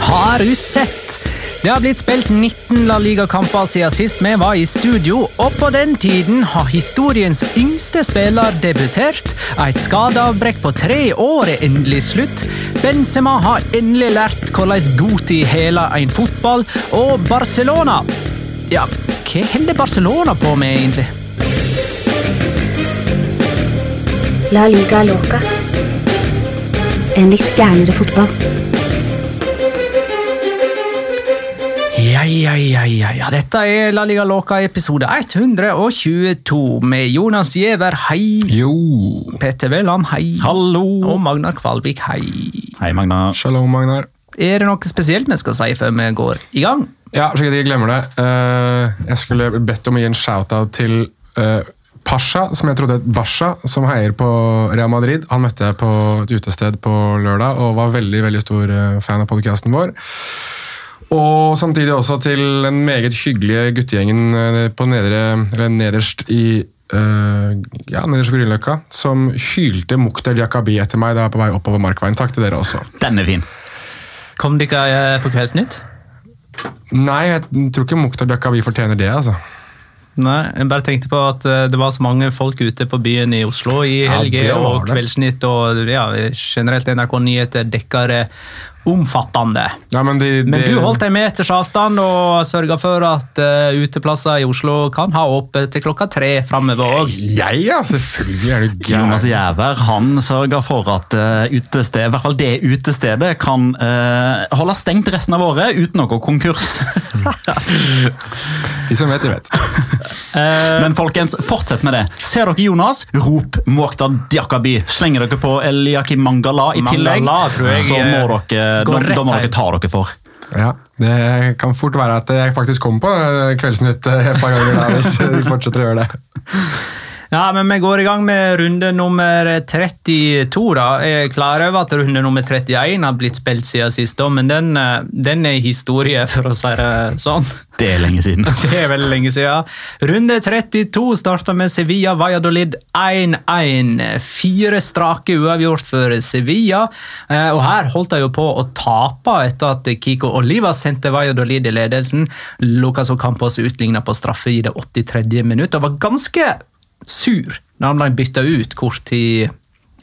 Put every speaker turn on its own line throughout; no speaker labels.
Har du sett? Det har blitt spilt 19 La Liga-kamper siden sist vi var i studio, og på den tiden har historiens yngste spiller debutert. Et skadeavbrekk på tre år er endelig slutt. Benzema har endelig lært hvordan Guti hæler en fotball, og Barcelona Ja, hva holder Barcelona på med, egentlig?
La liga loca. En litt gærnere fotball.
Ja, ja, ja, ja, ja. Dette er La Liga Loca episode 122 med Jonas Giæver, hei.
Jo.
Petter Veland, hei.
Hallo!
Og Magnar Kvalvik, hei.
Hei, Magnar.
Shalom, Magnar.
Er det noe spesielt vi skal si før vi går i gang?
Ja, så jeg ikke glemmer det. Eh, jeg skulle bedt om å gi en shout-out til eh, Pasha, som jeg trodde het Basha, som heier på Real Madrid. Han møtte jeg på et utested på lørdag og var veldig veldig stor eh, fan av podkasten vår. Og samtidig også til den meget hyggelige guttegjengen på nedre, nederst i uh, ja, nederst på Grünerløkka, som hylte Mukhtar Jakabi etter meg da jeg var på vei oppover Markveien. Takk til dere også.
Den er fin.
Kom dere på Kveldsnytt?
Nei, jeg tror ikke Mukhtar vi fortjener det, altså.
Nei, jeg bare tenkte på at eh, det var så mange folk ute på byen i Oslo i
Ja,
helge,
det
og
det.
Kveldsnytt og ja, generelt NRK Nyheter dekker det omfattende.
Ja, men de,
Men du holdt deg meters avstand og sørga for at uh, uteplasser i Oslo kan ha åpent til klokka tre framover òg.
Jeg, ja, selvfølgelig er du
Jonas
gæren.
Giæver han sørger for at uh, utested, i hvert fall det utestedet kan uh, holde stengt resten av året uten noe konkurs.
De som vet, de vet.
Men folkens, fortsett med det. Ser dere Jonas? Rop Mokhtar Diakabi. Slenger dere på Eliaki Mangala i tillegg,
Mangala, tror jeg,
så må dere,
rett
må dere ta dere for.
Ja, Det kan fort være at jeg faktisk kommer på eh, Kveldsnytt eh, et par ganger da, hvis de fortsetter å gjøre det.
Ja, men vi går i gang med runde nummer 32. da. Jeg er klar over at runde nummer 31 har blitt spilt siden sist, men den, eh, den er historie, for å si det sånn.
Det er lenge siden.
Det er veldig lenge siden. Runde 32 starta med Sevilla Valladolid 1-1. Fire strake uavgjort for Sevilla. Eh, Og her holdt de jo på å tape etter at Kiko Oliva sendte Valladolid i ledelsen. Lucas Ocampos utligna på straffe i det 83. minutt og var ganske sur når han ble bytta ut kort tid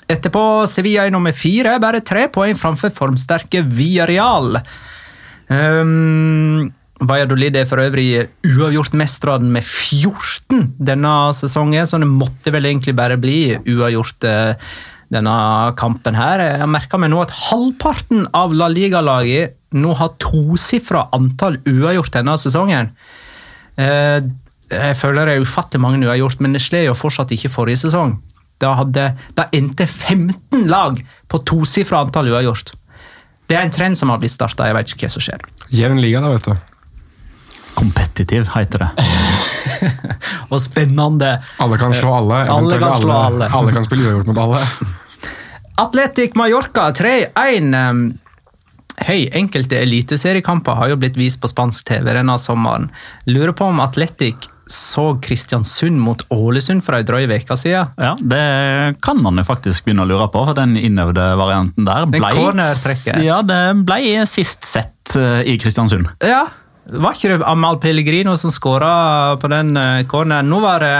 etterpå. Sevilla er nummer fire, bare tre poeng framfor formsterke Villarreal. Um, Valladolid er for øvrig uavgjort-mesteren med 14 denne sesongen, så det måtte vel egentlig bare bli uavgjort eh, denne kampen her. Jeg merker meg nå at halvparten av La Liga-laget nå har tosifra antall uavgjort denne sesongen. Jeg føler det er ufattelig mange uavgjort, men det slår jo fortsatt ikke forrige sesong. Da, hadde, da endte 15 lag på tosifra antall uavgjort. Det er en trend som har blitt starta, jeg vet ikke hva som skjer.
Jevn liga, da, vet du.
Kompetitiv, heter det.
Og spennende.
Alle kan slå alle.
Alle kan slå alle.
alle kan spille uavgjort mot alle.
Atletic Mallorca 3-1. Um, Hei, enkelte eliteseriekamper har jo blitt vist på spansk TV denne sommeren. Lurer på om Atletic så Kristiansund mot Ålesund for ei drøy uke siden.
Ja, Det kan man jo faktisk begynne å lure på, for den innøvde varianten der ble, ja, det ble sist sett eh, i Kristiansund.
Ja, var ikke det Amal Pellegrino som skåra på den eh, corneren? Nå var det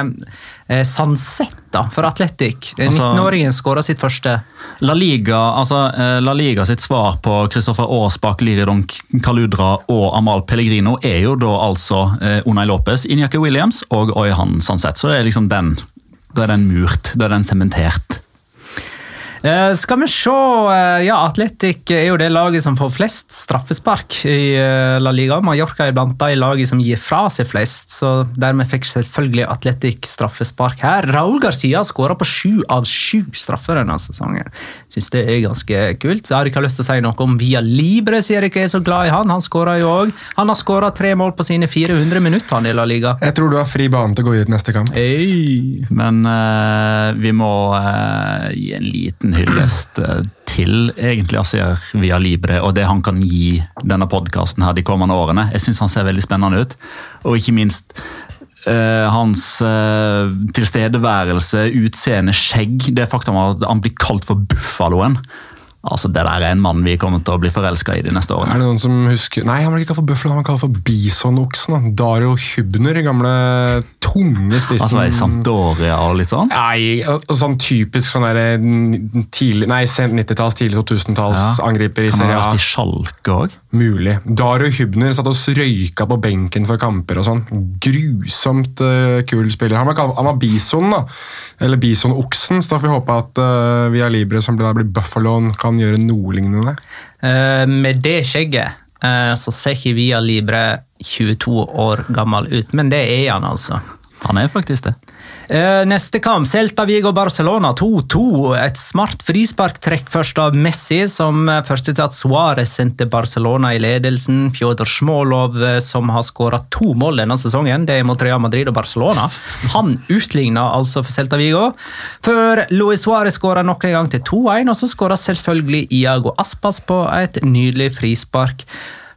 eh, Sanset da, for Atletic. Eh,
Altså-
19-åringen skåra sitt første.
La Liga, altså, La Liga sitt svar på Kristoffer Aasbakk, Liridon Kaludra og Amal Pellegrino er jo da altså Unai Lopez, Inyaki Williams og Oyhan Sanset. Så det er liksom den. Da er den murt. Da er den sementert.
Eh, skal vi se Uh, Ja, Atletic er jo det laget som får flest straffespark i uh, La Liga. Mallorca er blant de lagene som gir fra seg flest, så dermed fikk selvfølgelig Atletic straffespark her. Raúl Garcia skåra på sju av sju straffer denne sesongen. Syns det er ganske kult. Så jeg har ikke lyst til å si noe om Via Libre, sier jeg ikke er så glad i han. Han skåra jo òg. Han har skåra tre mål på sine 400 minutter, han i La Liga.
Jeg tror du har fri bane til å gå ut neste kamp.
Hey.
Men vi må gi en liten hyllest eh, til egentlig Asier Via Libre og det han kan gi denne podkasten de kommende årene. Jeg syns han ser veldig spennende ut. Og ikke minst eh, hans eh, tilstedeværelse, utseende, skjegg, det faktum at han blir kalt for Buffaloen. Altså, Det der er en mann vi kommer til å bli forelska i de neste årene.
Er det noen som husker Nei, han ble ikke kalt for bøffel, han ble kalt for Bisonoksen. da. Dario Hubner, gamle tunge spissen.
Altså i Sampdoria og litt sånn.
Nei, sånn typisk sånn der, tidlig, nei, sent 90-talls, tidlig 2000-talls angriper i
Kan han
Serie
ha
A.
vært i Sjalke òg?
Mulig. Dario Hubner satt og røyka på benken for kamper og sånn. Grusomt uh, kul spiller. Han var, kalt- han var Bison, da. Eller Bisonoksen, så da får vi håpe at uh, Via Libre, som blir, blir Buffaloen, kan gjøre noe lignende.
Uh, med det skjegget uh, så ser ikke Via Libre 22 år gammel ut, men det er han altså.
Han er faktisk det.
Eh, Neste kamp, Celta Vigo Barcelona 2-2. Et smart frisparktrekk først av Messi, som første til at Suárez sendte Barcelona i ledelsen. Fjodor Smolov, eh, som har skåra to mål denne sesongen, det er mot Real Madrid og Barcelona. Han utligna altså for Celta Vigo. Før Luis Suárez skåra nok en gang til 2-1, og så skåra selvfølgelig Iago Aspas på et nydelig frispark.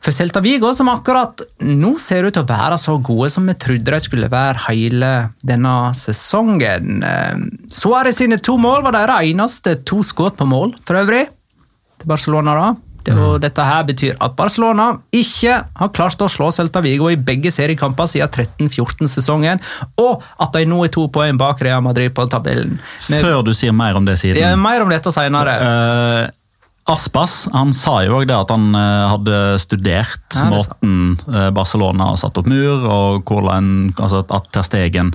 For Celta Vigo, som akkurat nå ser ut til å være så gode som vi trodde de skulle være hele denne sesongen. Eh, Suárez sine to mål var deres eneste to skudd på mål, for øvrig, til Barcelona. da. Det, og Dette her betyr at Barcelona ikke har klart å slå Celta Vigo i begge seriekamper siden 13-14-sesongen, og at de nå er to poeng bak Real Madrid på tabellen. Med,
Før du sier mer om det siden.
Ja, er mer om dette senere.
Eh, Aspas han sa jo også det at han eh, hadde studert
Ja,
måten eh, Barcelona har satt opp mur, og hvordan altså at Ter Stegen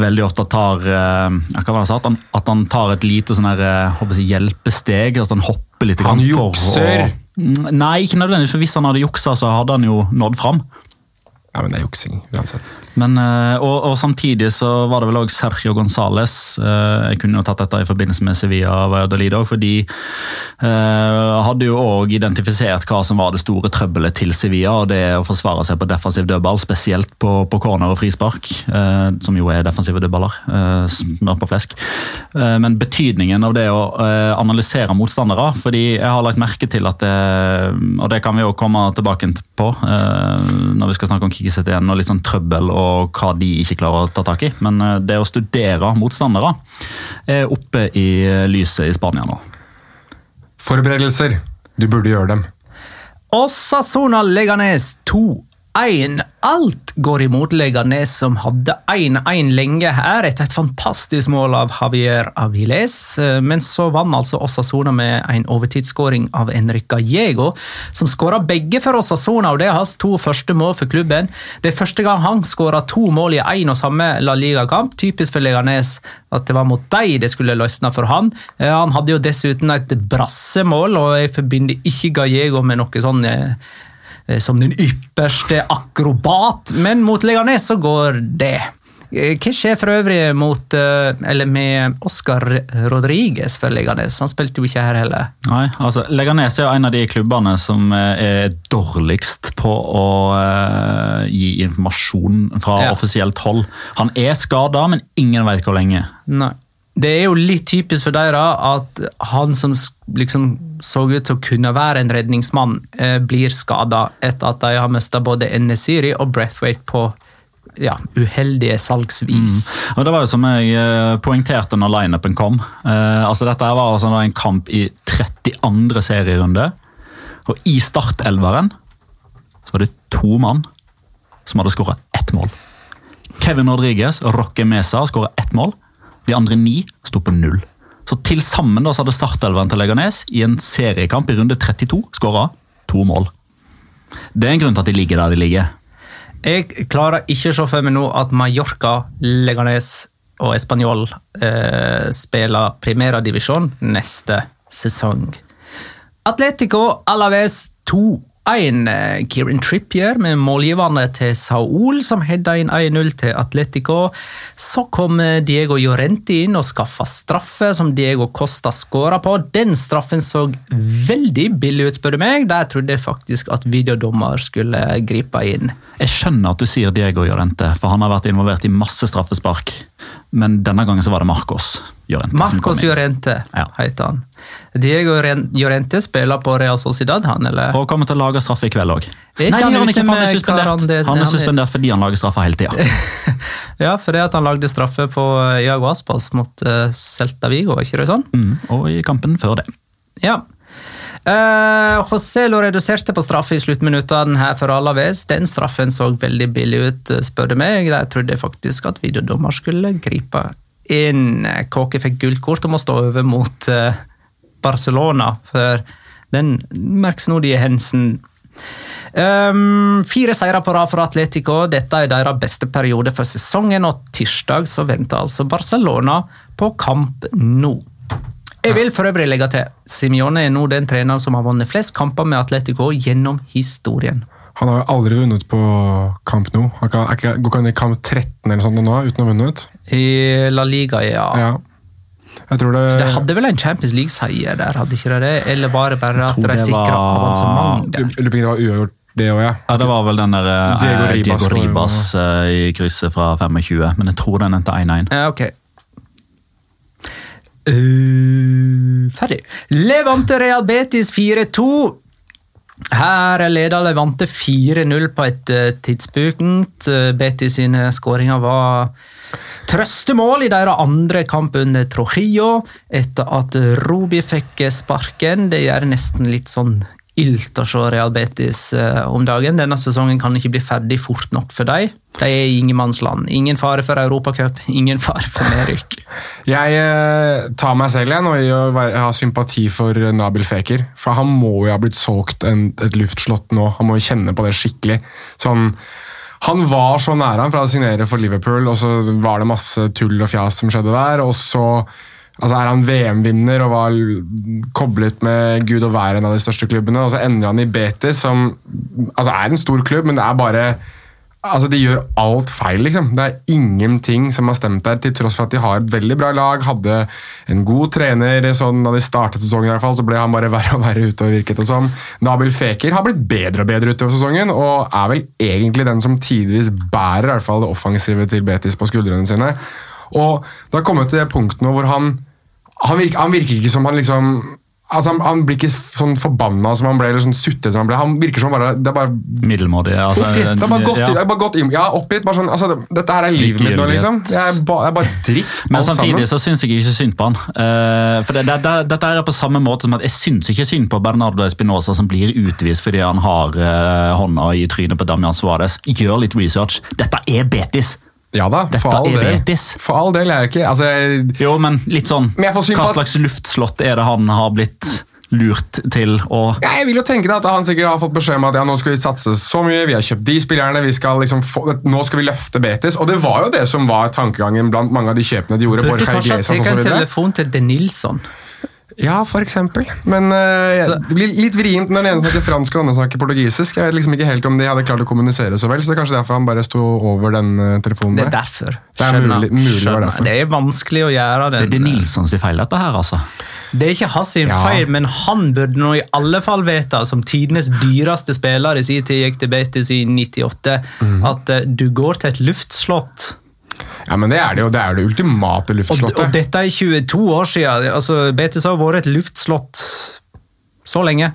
veldig ofte tar eh, hva var det han sa? At han, at han tar et lite sånn her, jeg, hjelpesteg. altså Han hopper litt.
Han jukser!
Mm, Nei, ikke nødvendigvis, for hvis han hadde juksa, så hadde han jo nådd fram.
Ja, men det er juksing uansett.
Men, eh, og, og samtidig så var det vel også Sergio Gonzales. eh, Jeg kunne jo tatt dette i forbindelse med Sevilla Valladolid for de eh, hadde jo òg identifisert hva som var det store trøbbelet til Sevilla, og det å forsvare seg på defensiv dødball, spesielt på, på corner og frispark, eh, som jo er defensive dødballer. eh, Smør på flesk. Men betydningen av det å analysere motstandere, fordi jeg har lagt merke til at det, og det kan vi jo komme tilbake på når vi skal snakke om Kikiset igjen, og litt sånn trøbbel og hva de ikke klarer å ta tak i. Men eh, det å studere motstandere er oppe i eh, lyset i Spania nå.
Forberedelser. Du burde gjøre dem.
Osasona Leganes 2-1. Alt går imot Leganes, som hadde 1-1 lenge her etter et fantastisk mål av Javier Aviles. Men så vant altså Osasona med en overtidsskåring av Enrica Gallego, som skåra begge for Osasona, og det er hans to første mål for klubben. Det er første gang han skåra to mål i én og samme La Liga-kamp. Typisk for Leganes at det var mot dem det skulle løsne for han. Eh, Han hadde jo dessuten et brassemål, og jeg forbinder ikke Gallego med noe sånn eh, eh, som den ypperste akrobat, men mot Leganes så går det. Eh, Hva skjer for øvrig mot, eh, eller med Oscar Rodriguez for Leganes? Han spilte jo ikke her heller.
Nei, altså Leganes er jo en av de klubbene som eh, er dårligst på å uh, gi informasjon fra
Ja.
offisielt hold. Han er skada, men ingen vet hvor lenge.
Nei. Det er jo litt typisk for dere at han som liksom så ut til å kunne være en redningsmann, eh, blir skada etter at de har mista både Nesiri og Breathwaite på ja, uheldige salgsvis.
Og Det var jo som jeg eh, poengterte når lineupen kom. Eh, altså Dette var altså en kamp i 32. serierunde. Og i startelveren så var det to mann som hadde skåra ett mål. Kevin Rodriguez og Roque Mesa skåra ett mål. De andre ni sto på null. Så til sammen da, så hadde startelveren til Leganes i en seriekamp i runde 32 skåra to mål. Det er en grunn til at de ligger der de ligger.
Jeg klarer ikke å se for meg nå at Mallorca, Leganes og Español eh, spiller primærdivisjon neste sesong. Atletico Alaves 2 en eh, Kieran Trippier med målgiverne til Saul, som hedda inn 1-0 til Atletico. Så kom eh, Diego Llorente inn og skaffa straffe, som Diego Costa skåra på. Den straffen så veldig billig ut, spør du meg. Der trodde jeg faktisk at videodommer skulle gripe inn.
Jeg skjønner at du sier Diego Llorente for han har vært involvert i masse straffespark. Men denne gangen så var det Marcos. Llorente.
Marcos. Llorente
Ja.
heter han. Diego Ren- Llorente spiller på Real Sociedad, han, eller?
Og kommer til å lage straffe i kveld òg. Nei,
han
han ikke, han er suspendert. Han er
er-
fordi han lager straffer hele tida.
Ja, for det at han lagde straffe på eh, Iago Aspas mot uh, Celta Vigo, ikke det sånn?
Mm, og i kampen før det.
Ja. Uh, Joselo reduserte på straffe i sluttminuttene her for Alaves. Den straffen så veldig billig ut, eh, spør du meg. Der trodde jeg faktisk at videodommer skulle gripe inn. Kåke fikk gullkort og må stå over mot eh, Barcelona, for den merksnodige hendelsen Um, fire seire på rad for Atletico. Dette er deres beste periode for sesongen, og tirsdag så venter altså Barcelona på kamp nå. Jeg vil for øvrig legge til Simione er nå den treneren som har vunnet flest kamper med Atletico gjennom historien.
Han har aldri vunnet på kamp nå. Han kan, er går ikke han i kamp 13 eller sånt nå uten å ha vunnet?
I La Liga, ja.
Ja. Jeg tror det,
det hadde vel en Champions League-seier der, hadde ikke det? Eller var det bare at de sikra avansement
lurer på om det var uavgjort, det òg, ja.
Ja, Det var vel den der eh,
Diego Ribas
Diego Ribas eh, i krysset fra 25, men jeg tror den endte 1-1.
Ja, okay. Uh, ferdig. Levante Real Betis 4-2. Her leder Levante 4-0 på et eh, tidspunkt. Betty Betis sine skåringer var trøstemål i deres andre kamp under Trojillo, etter at Rubi fikk sparken. Det gjør nesten litt sånn ilt å se Real Betis eh, om dagen. Denne sesongen kan ikke bli ferdig fort nok for dem. De er i ingenmannsland. Ingen fare for Europacup, ingen fare for nedrykk.
Jeg eh, tar meg selv igjen og i å ha sympati for eh, Nabil Feker. For han må jo ha blitt solgt en, et luftslott nå. Han må jo kjenne på det skikkelig. Sånn, han var så nære han fra å signere for Liverpool, og så var det masse tull og fjas som skjedde der. Og så altså er han VM-vinner og var koblet med gud og vær en av de største klubbene. Og så ender han i Betis, som altså er en stor klubb, men det er bare Altså, De gjør alt feil, liksom. Det er ingenting som har stemt der, til tross for at de har et veldig bra lag. Hadde en god trener sånn da de startet sesongen, i hvert fall, så ble han bare verre og verre utover, virket det som. Nabil Feker har blitt bedre og bedre utover sesongen, og er vel egentlig den som tidvis bærer i hvert fall det offensive til Betis på skuldrene sine. Og det har kommet til det punktet nå hvor han han virker, han virker ikke som han liksom altså han, han blir ikke sånn forbanna som han ble, eller sånn suttet som han ble. Han virker som bare Det er bare
Middelmådig. Altså,
Oppgitt. Det er bare gått,
ja.
bare godt. Ja, oppgitt. Bare sånn, altså, det- dette her er livet mitt nå, liksom. Jeg er, ba, jeg er bare dritt.
Men samtidig
sammen.
så syns jeg ikke synd på han. Uh, for det, det, det, Dette er på samme måte som at jeg syns ikke synd på Bernardo Espinosa som blir utvist fordi han har uh, hånda i trynet på Damian Suárez. Gjør litt research. Dette er Betis!
Ja da,
Dette
for all
er
del.
Betis.
For all del er jeg ikke altså, jeg,
Jo, men litt sånn
Men jeg får
Hva slags luftslott er det han har blitt lurt til å
ja, jeg vil jo tenke at han sikkert har fått beskjed om at ja, nå skal vi satse så mye, vi har kjøpt de spillerne, vi skal liksom få, nå skal vi løfte Betis. Og det var jo det som var tankegangen blant mange av de kjøpene de gjorde.
Burde kanskje ta en telefon til De Nilsson.
Ja, for eksempel. Men uh,
Så-
det blir litt vrient når den ene snakker fransk og den andre snakker portugisisk. Jeg vet liksom ikke helt om de hadde klart å kommunisere så vel, så det er kanskje derfor han bare sto over den telefonen telefonen
Det er derfor.
Det er mulig- mulig skjønner. derfor.
Det er vanskelig å gjøre den.
Det
er
er De Nilssons feil, dette her, altså.
Det er ikke hans sin
Ja.
feil, men han burde nå i alle fall vite, som tidenes dyreste spiller i sin tid gikk til Betis i 98,
mm.
at uh, du går til et luftslott.
Ja, men det er det jo. Det er det ultimate luftslottet.
og dette er 22 år siden. Altså, Betis har vært et luftslott så lenge.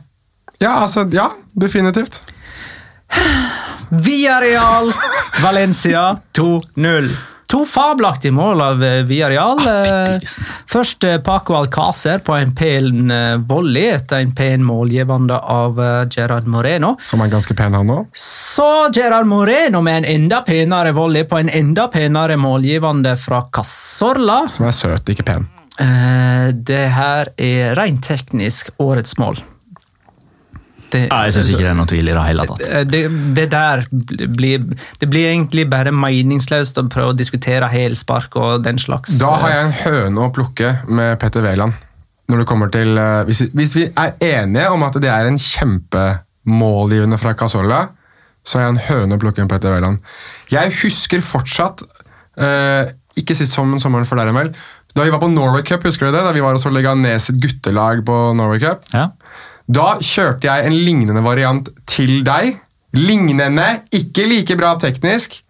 Ja, altså, ja, definitivt.
Villarreal, Valencia 2-0. To fabelaktige mål av Viareal. Villarreal.
Ah,
Eh. Først eh, Paco Alcácer på en pen eh, volley etter en pen målgivende av eh, Gerard Moreno.
Som er ganske pen, han òg.
Så Gerard Moreno med en enda penere volley på en enda penere målgivende fra Casorla.
Som er søt, ikke pen.
Eh, Det her er rent teknisk årets mål. Det,
Nei, Jeg syns ikke det er noe tvil i det hele tatt.
Eh, det, det der blir Det blir egentlig bare meningsløst å prøve å diskutere helspark og den slags.
Da har jeg en høne å plukke med Petter Wæland. Når det kommer til eh, hvis, hvis vi er enige om at det er en kjempemålgivende fra Casolla, så har jeg en høne å plukke med Petter Wæland. Jeg husker fortsatt, eh, ikke sist som sommeren for der vel, da vi var på Norway Cup, husker du det? Da vi var og så Leganes sitt guttelag på Norway Cup.
Ja.
Da kjørte jeg en lignende variant til deg. lignende, ikke like bra teknisk.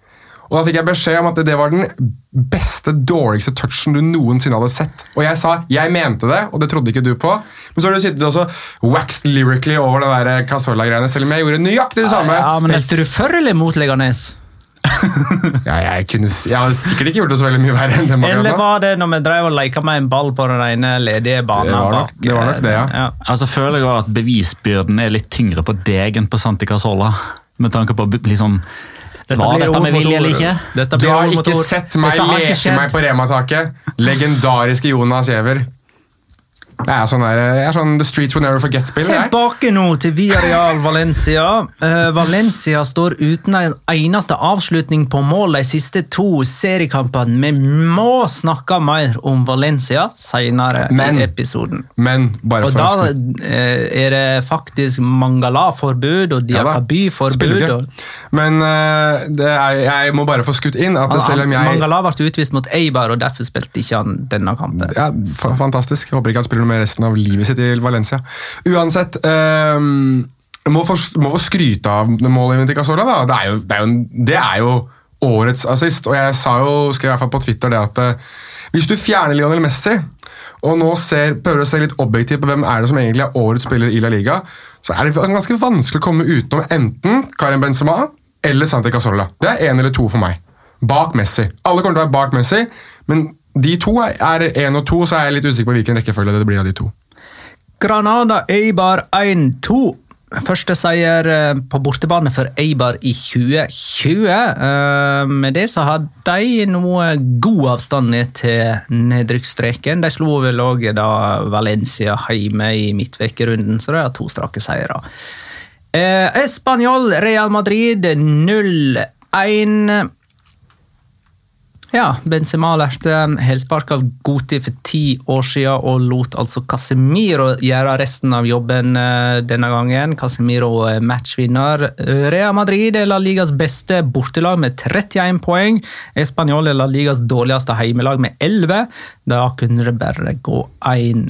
Og da fikk jeg beskjed om at det var den beste, dårligste touchen du noensinne hadde sett. Og jeg sa jeg mente det, og det trodde ikke du på. Men så har du sittet og så waxed lyrically over det der Casola-greiene, selv om jeg gjorde nøyaktig det samme.
Ja, men
Spilte
du for eller mot Leganes?
Ja, jeg, kunne, jeg har sikkert ikke gjort det så veldig mye verre enn det. Mariana.
Eller var det når vi drev og leka med en ball på den ene ledige banen?
Det var nok-
bak,
det var nok det, ja.
ja.
Altså føler jeg at bevisbyrden er litt tyngre på deg enn på Santi Casola. Med tanke på liksom
Dette
Var dette med vilje eller ikke?
Dette
Du har ikke sett meg leke meg på Rema-taket. Legendariske Jonas Giæver. Jeg er sånn der, jeg er sånn The Streets Will Never Forget-spill.
Tilbake nå til Villarreal Valencia. Uh, Valencia står uten en eneste avslutning på mål de siste to seriekampene. Vi må snakke mer om Valencia senere
Men-
i episoden.
Men bare
Og
for
da
uh,
eh, er det faktisk Mangala-forbud og Diakaby-forbud.
Ja,
og-
Men uh, det er, jeg må bare få skutt inn at selv om jeg
Mangala ble utvist mot Eibar, og derfor spilte ikke han denne kampen.
ja, Fantastisk. Jeg håper ikke han spiller noe mer resten av livet sitt i Valencia. Uansett ehm, må, for, må få skryte av målet til Casola. Da. Det, er jo, det, det er jo årets assist. Og jeg sa jo, skrev i hvert fall på Twitter det at eh, hvis du fjerner Lionel Messi, og nå ser, prøver å se litt objektivt på hvem er det som egentlig er årets spiller i La Liga, så er det ganske vanskelig å komme utenom enten Karim Benzema eller Santi Casorla. Det er én eller to for meg. Bak Messi. Alle kommer til å være bak Messi, men de to er én og to, så er jeg litt usikker på hvilken rekkefølge det blir av de to.
Granada Eibar 1-2. Første seier eh, på bortebane for Eibar i 2020. Eh, Med det så har de noe god avstand ned til nedrykksstreken. De slo vel òg Valencia hjemme i midtvekerunden, så de har to strake seire. Eh, Español Real Madrid 0-1. Ja, Benzema lærte helspark av Goti for ti år siden og lot altså Casemiro gjøre resten av jobben eh, denne gangen. Casemiro er matchvinner. Real Madrid er La Ligas beste bortelag med 31 poeng. Español er La Ligas dårligste heimelag med 11. Da kunne det bare gå én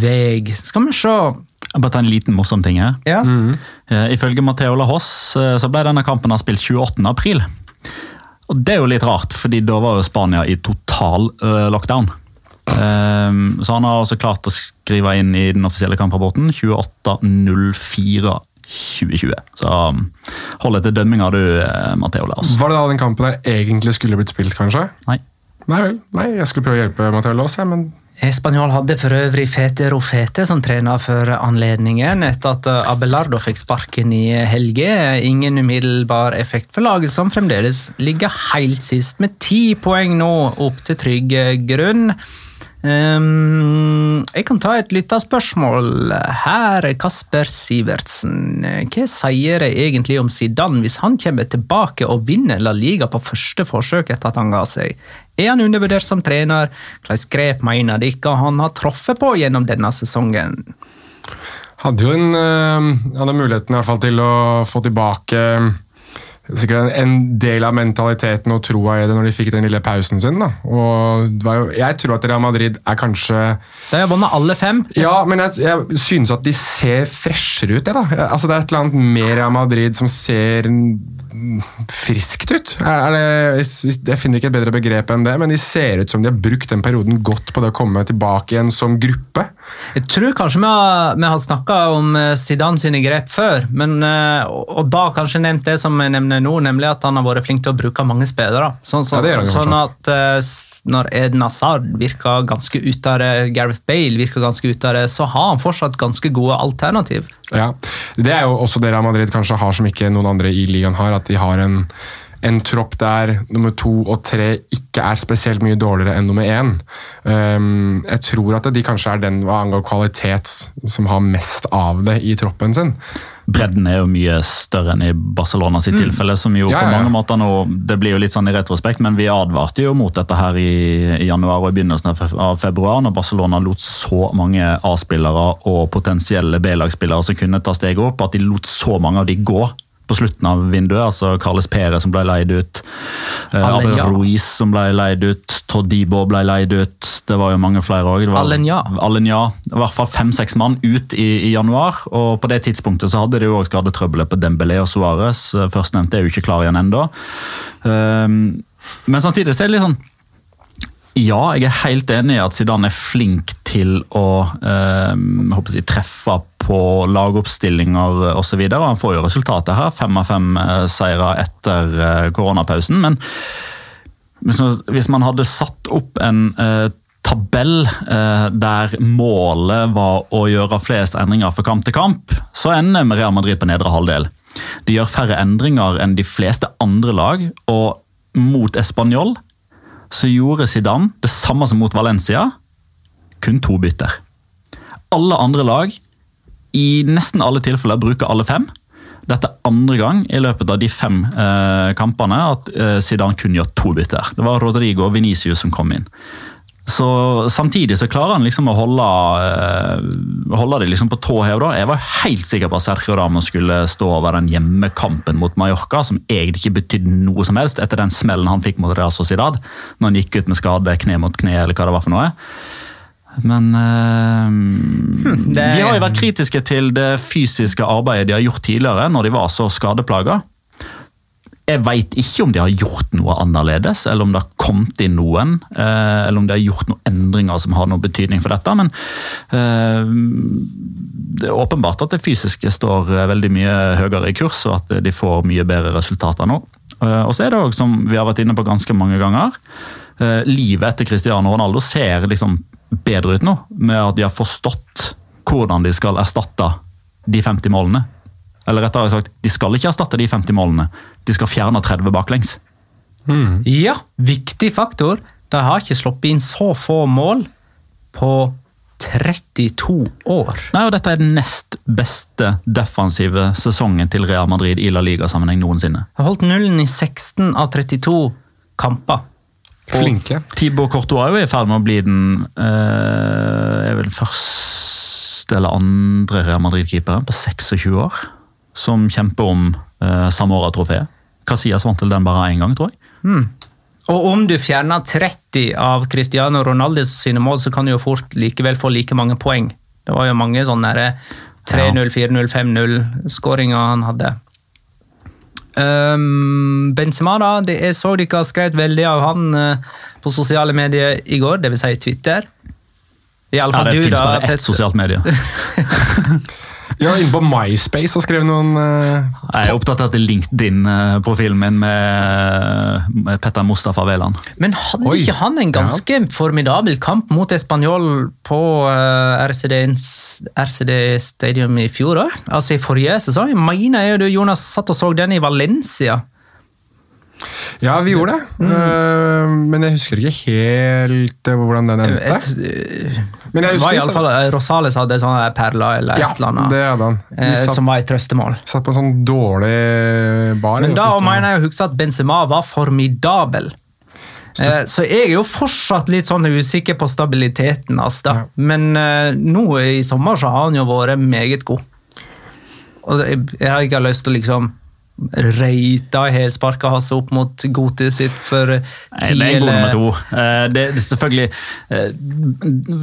vei. Skal vi se
bare ta en liten morsom ting her.
Ja.
Eh, Ifølge Matheo La Hoss så ble denne kampen spilt 28. april. Og Det er jo litt rart, fordi da var jo Spania i total uh, lockdown. Um, så han har altså klart å skrive inn i den offisielle kamprapporten 28.04.2020. Så um, hold etter dømminga du, eh, Matheo Lars.
Var det da den kampen der egentlig skulle blitt spilt, kanskje?
Nei.
Nei vel. Nei, Jeg skulle prøve å hjelpe Matheo Lås, men
Espanol hadde for øvrig Fete Rofete som trener for anledningen, etter at eh, Abelardo fikk sparken i helge. Ingen umiddelbar effekt for laget, som fremdeles ligger helt sist, med ti poeng nå, opp til trygg grunn. Ehm, jeg kan ta et lytterspørsmål her. Kasper Sivertsen. Hva sier jeg egentlig om Zidane hvis han kommer tilbake og vinner La Liga på første forsøk etter at han ga seg? Er han undervurdert som trener? Hvilke grep mener dere han har truffet på gjennom denne sesongen?
hadde jo en, øh, hadde muligheten i hvert fall til å få tilbake sikkert en, en del av mentaliteten og troa i det når de fikk den lille pausen sin. da. Og det var jo, Jeg tror at Real Madrid er kanskje
De har vunnet alle fem.
Ja, men jeg, jeg synes at de ser freshere ut. Jeg, da. Altså, det er et eller annet med Real Madrid som ser friskt ut. Det, jeg finner ikke et bedre begrep enn det, men de ser ut som de har brukt den perioden godt på det å komme tilbake igjen som gruppe.
Jeg tror kanskje vi har, vi har snakka om eh, Zidane sine grep før, men, eh, og da kanskje nevnt det som jeg nevner nå, nemlig at han har vært flink til å bruke mange spillere. Sånn, så,
Ja,
sånn at eh, når Ed Hazard virker ganske av det, Gareth Bale virker ganske av det, så har han fortsatt ganske gode alternativ.
Ja, Det er jo også det Real Madrid kanskje har som ikke noen andre i ligaen har. At de har en, en tropp der nummer to og tre ikke er spesielt mye dårligere enn nummer én. Um, jeg tror at de kanskje er den hva angår kvalitet som har mest av det i troppen sin.
Bredden er jo mye større enn i Barcelona sitt tilfelle, som jo
Mm. Ja,
på
mange ja.
måter nå Det blir jo litt sånn i retrospekt, men vi advarte jo mot dette her i, i januar og i begynnelsen av av februar, når Barcelona lot så mange A-spillere og potensielle B-lagsspillere som kunne ta steget opp, at de lot så mange av de gå på slutten av vinduet. altså Carles Pere som ble leid ut, eh, Abel. Ruiz som ble leid ut, Todibo ble leid ut. Det var jo mange flere òg.
Alenya.
Alenya. I hvert fall fem-seks mann ut i, i, januar. og På det tidspunktet så hadde de jo òg skadetrøbbelet på Dembélé og Suárez. Førstnevnte er jo ikke klar igjen ennå. Um, men samtidig så er det litt sånn ja, jeg er helt enig i at Zidane er flink til å eh, jeg, treffe på lagoppstillinger osv. Han får jo resultatet her, fem av fem eh, seire etter eh, koronapausen. Men hvis man hadde satt opp en eh, tabell eh, der målet var å gjøre flest endringer fra kamp til kamp, så ender Real Madrid på nedre halvdel. De gjør færre endringer enn de fleste andre lag, og mot Español så gjorde Zidane det samme som mot Valencia, kun to bytter. Alle andre lag, i nesten alle tilfeller, bruker alle fem. Dette er andre gang i løpet av de fem eh, kampene at eh, Zidane kun gjør to bytter. Det var Rodrigo og Venicius som kom inn. Så Samtidig så klarer han liksom å holde, uh, holde det liksom på tå hev. Jeg var helt sikker på at Sergio Ramos skulle stå over den hjemmekampen mot Mallorca, som egentlig ikke betydde noe som helst etter den smellen han fikk mot Real Sociedad, når han gikk ut med skade kne mot kne, eller hva det var for noe. Men det... de har jo vært kritiske til det fysiske arbeidet de har gjort tidligere, når de var så skadeplaga. Jeg veit ikke om de har gjort noe annerledes, eller om det har kommet inn noen. Eh, eller om de har gjort noen endringer som har noen betydning for dette. Men eh, det er åpenbart at det fysiske står eh, veldig mye høyere i kurs, og at de får mye bedre resultater nå. Og så er det òg, som vi har vært inne på ganske mange ganger, livet etter Cristiano Ronaldo ser liksom bedre ut nå, med at de har forstått hvordan de skal erstatte de 50 målene. Eller rettere sagt, de skal ikke erstatte de 50 målene, de skal fjerne 30 baklengs.
Mm. Ja, viktig faktor. De har ikke sluppet inn så få mål på 32 år.
Nei, og Dette er den nest beste defensive sesongen til Real Madrid i La Liga-sammenheng noensinne.
De har holdt nullen i 16 av 32 kamper.
Flinke.
Thibaut Courtois er i ferd med å bli den øh, er vel første eller andre Real Madrid-keeperen på 26 år som kjemper om uh, Samora-trofeet. Casillas vant til den bare én gang, tror jeg.
Mm. Og om du fjerner 30 av Cristiano Ronaldis sine mål, så kan du jo fort likevel få like mange poeng. Det var jo mange sånne 3-0, 4-0, 5-0-skåringer han hadde. Um, Benzema, da. Det jeg så dere har skrevet veldig av han uh, på sosiale medier i går, dvs. Si Twitter.
I alle fall ja, det fins bare ett sosialt medie.
Ja, inne på MySpace og skrev noen uh...
Jeg er opptatt av LinkedIn-profilen min med, med Petter Mustafa Veland.
Men hadde Oi. ikke han en ganske ja. formidabel kamp mot Español på uh, eh, RCD, RCD, Stadium i fjor òg? Altså i forrige sesong? Mener jeg du, Jonas, satt og så den i Valencia.
Ja, vi gjorde det. Mm. Uh, men jeg husker ikke helt uh, hvordan den endte.
Uh, men jeg husker, var i Rosales hadde sånne perler eller
ja,
et eller annet.
Det hadde han.
Satt, som var et trøstemål.
Satt på en sånn dårlig bar.
Men da mener jeg å huske at Benzema var formidabel. Så jeg er jo fortsatt litt sånn usikker på stabiliteten hans. Ja. Men nå i sommer så har han jo vært meget god. Og jeg har ikke lyst til å liksom reita hælsparka hans opp mot Goti sitt for
ti Det er god nummer to. Eh, det, er selvfølgelig eh,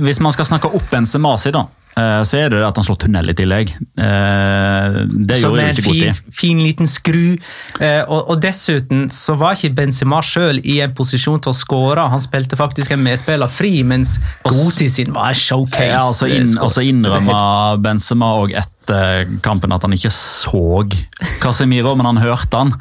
Hvis man skal snakke opp en Semasi, da, eh, så er det at han slår tunnel i tillegg. Det gjorde jo ikke Goti. Som
en fin liten skru. Og, og, dessuten så var ikke Benzema sjøl i en posisjon til å skåre. Han spilte faktisk en medspiller fri, mens Goti sin var en showcase. Ja,
altså, inn, altså innrømma Benzema og et etter kampen at han ikke så Casemiro, men han hørte han.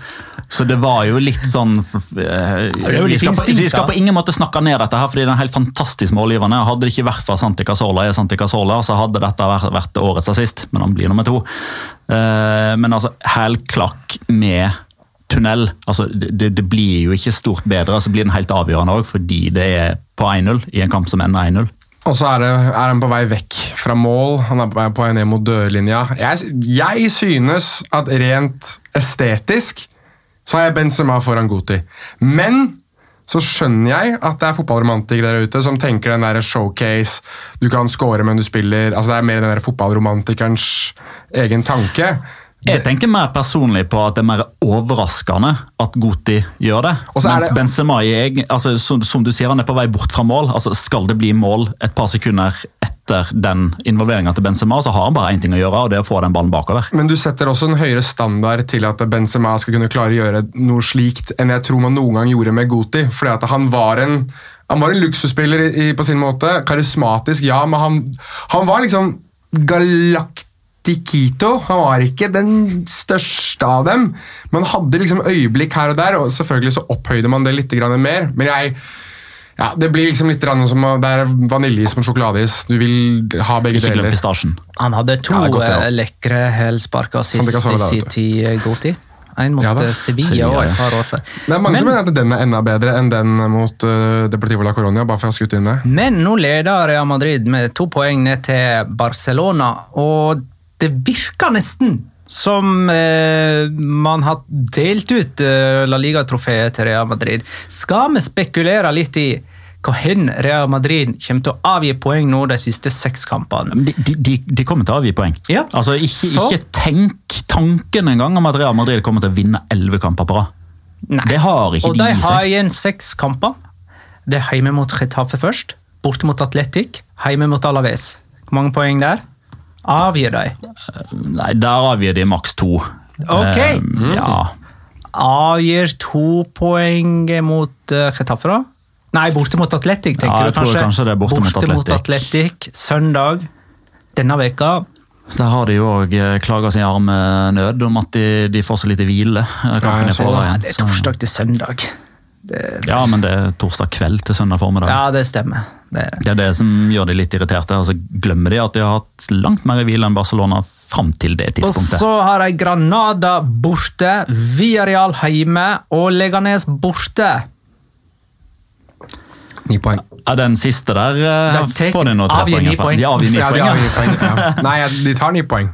Så det var jo litt sånn uh, vi, skal, skal, på ingen måte snakke ned dette, her, fordi det er en helt fantastisk målgivende. Hadde det ikke vært for Santi Casola, er Santi Casola, så hadde dette vært, årets assist, men han blir nummer to. Uh, men altså, hælklakk med tunnel. altså det, det, blir jo ikke stort bedre, så blir den helt avgjørende òg, fordi det er på 1-0 i en kamp som ender 1-0.
Og så er, er, han på vei vekk fra mål, han er på vei, på vei ned mot dørlinja. Jeg, jeg, synes at rent estetisk så har jeg Benzema foran Guti. Men så skjønner jeg at det er fotballromantikere der ute som tenker den der showcase, du kan score, men du spiller altså Det er mer den der fotballromantikerens egen tanke.
Jeg tenker mer personlig på at det er mer overraskende at Goti gjør det. Mens
det-
Benzema jeg, altså, som, som du sier, han er på vei bort fra mål. Altså, skal det bli mål et par sekunder etter den involveringa til Benzema, så har han bare én ting å gjøre, og det er å få den ballen bakover.
Men du setter også en høyere standard til at Benzema skal kunne klare å gjøre noe slikt enn jeg tror man noen gang gjorde med Goti. Fordi at han var en, han var en luksusspiller i, i, på sin måte. Karismatisk, ja, men han, han var liksom galaktikito. Han var ikke den største av dem, men hadde liksom øyeblikk her og der, og selvfølgelig så opphøyde man det litt mer. Men jeg ja, Det blir liksom litt grann som det er vaniljeis med sjokoladeis. Du vil ha begge
Ikke
deler.
pistasjen.
Han hadde to
Ja, godt, det
eh, lekre hælsparker sist i sin tid, eh, Goti. En mot
Ja
eh, Sevilla
Sevilla,
og et par år før.
Det er mange
Men-
som mener at den er enda bedre enn den mot uh, Deportivo la Coronia. bare for å ha skutt inn det.
Men nå leder Real Madrid med to poeng ned til Barcelona, og det virker nesten som eh, man har delt ut eh, La Liga-trofeet til Real Madrid. Skal vi spekulere litt i hvor Real Madrid kommer til å avgi poeng nå de siste seks kampene?
De, de, de, de kommer til å avgi poeng.
Ja.
Altså, ikke,
Så-
ikke tenk tanken engang om at Real Madrid kommer til å vinne elleve kamper på rad. Det har ikke
Og
de
de
i
har igjen seks kamper. Det er hjemme mot Getafe først, borte mot Atletic, hjemme mot Alaves. Hvor mange poeng der? Avgir de.
Nei, Der avgir de maks to.
Ok.
Eh, ja.
avgir to poeng mot uh, Getafe, da? Nei, borte mot Atletic, tenker
Ja, jeg
du
tror
kanskje?
kanskje det er borte mot
Atletic. Søndag denne veka.
Der har de jo òg klaga sin arme nød om at de, de får så lite hvile. eh, i
så
Ja, det er torsdag til søndag. Det,
Ja, men det er torsdag kveld til søndag formiddag.
ja, det stemmer. Det er. det.
Er som gjør de litt irriterte. Altså, glemmer de at de har hatt langt mer hvile enn Barcelona fram til det tidspunktet.
Og så har de Granada borte, Villarreal hjemme og Leganes borte.
Ni poeng.
Ja, den siste der eh,
De
får de nå tre poeng.
poeng.
De avgir ni poeng. ja.
de, poeng. Ja. Nei, de tar ni poeng.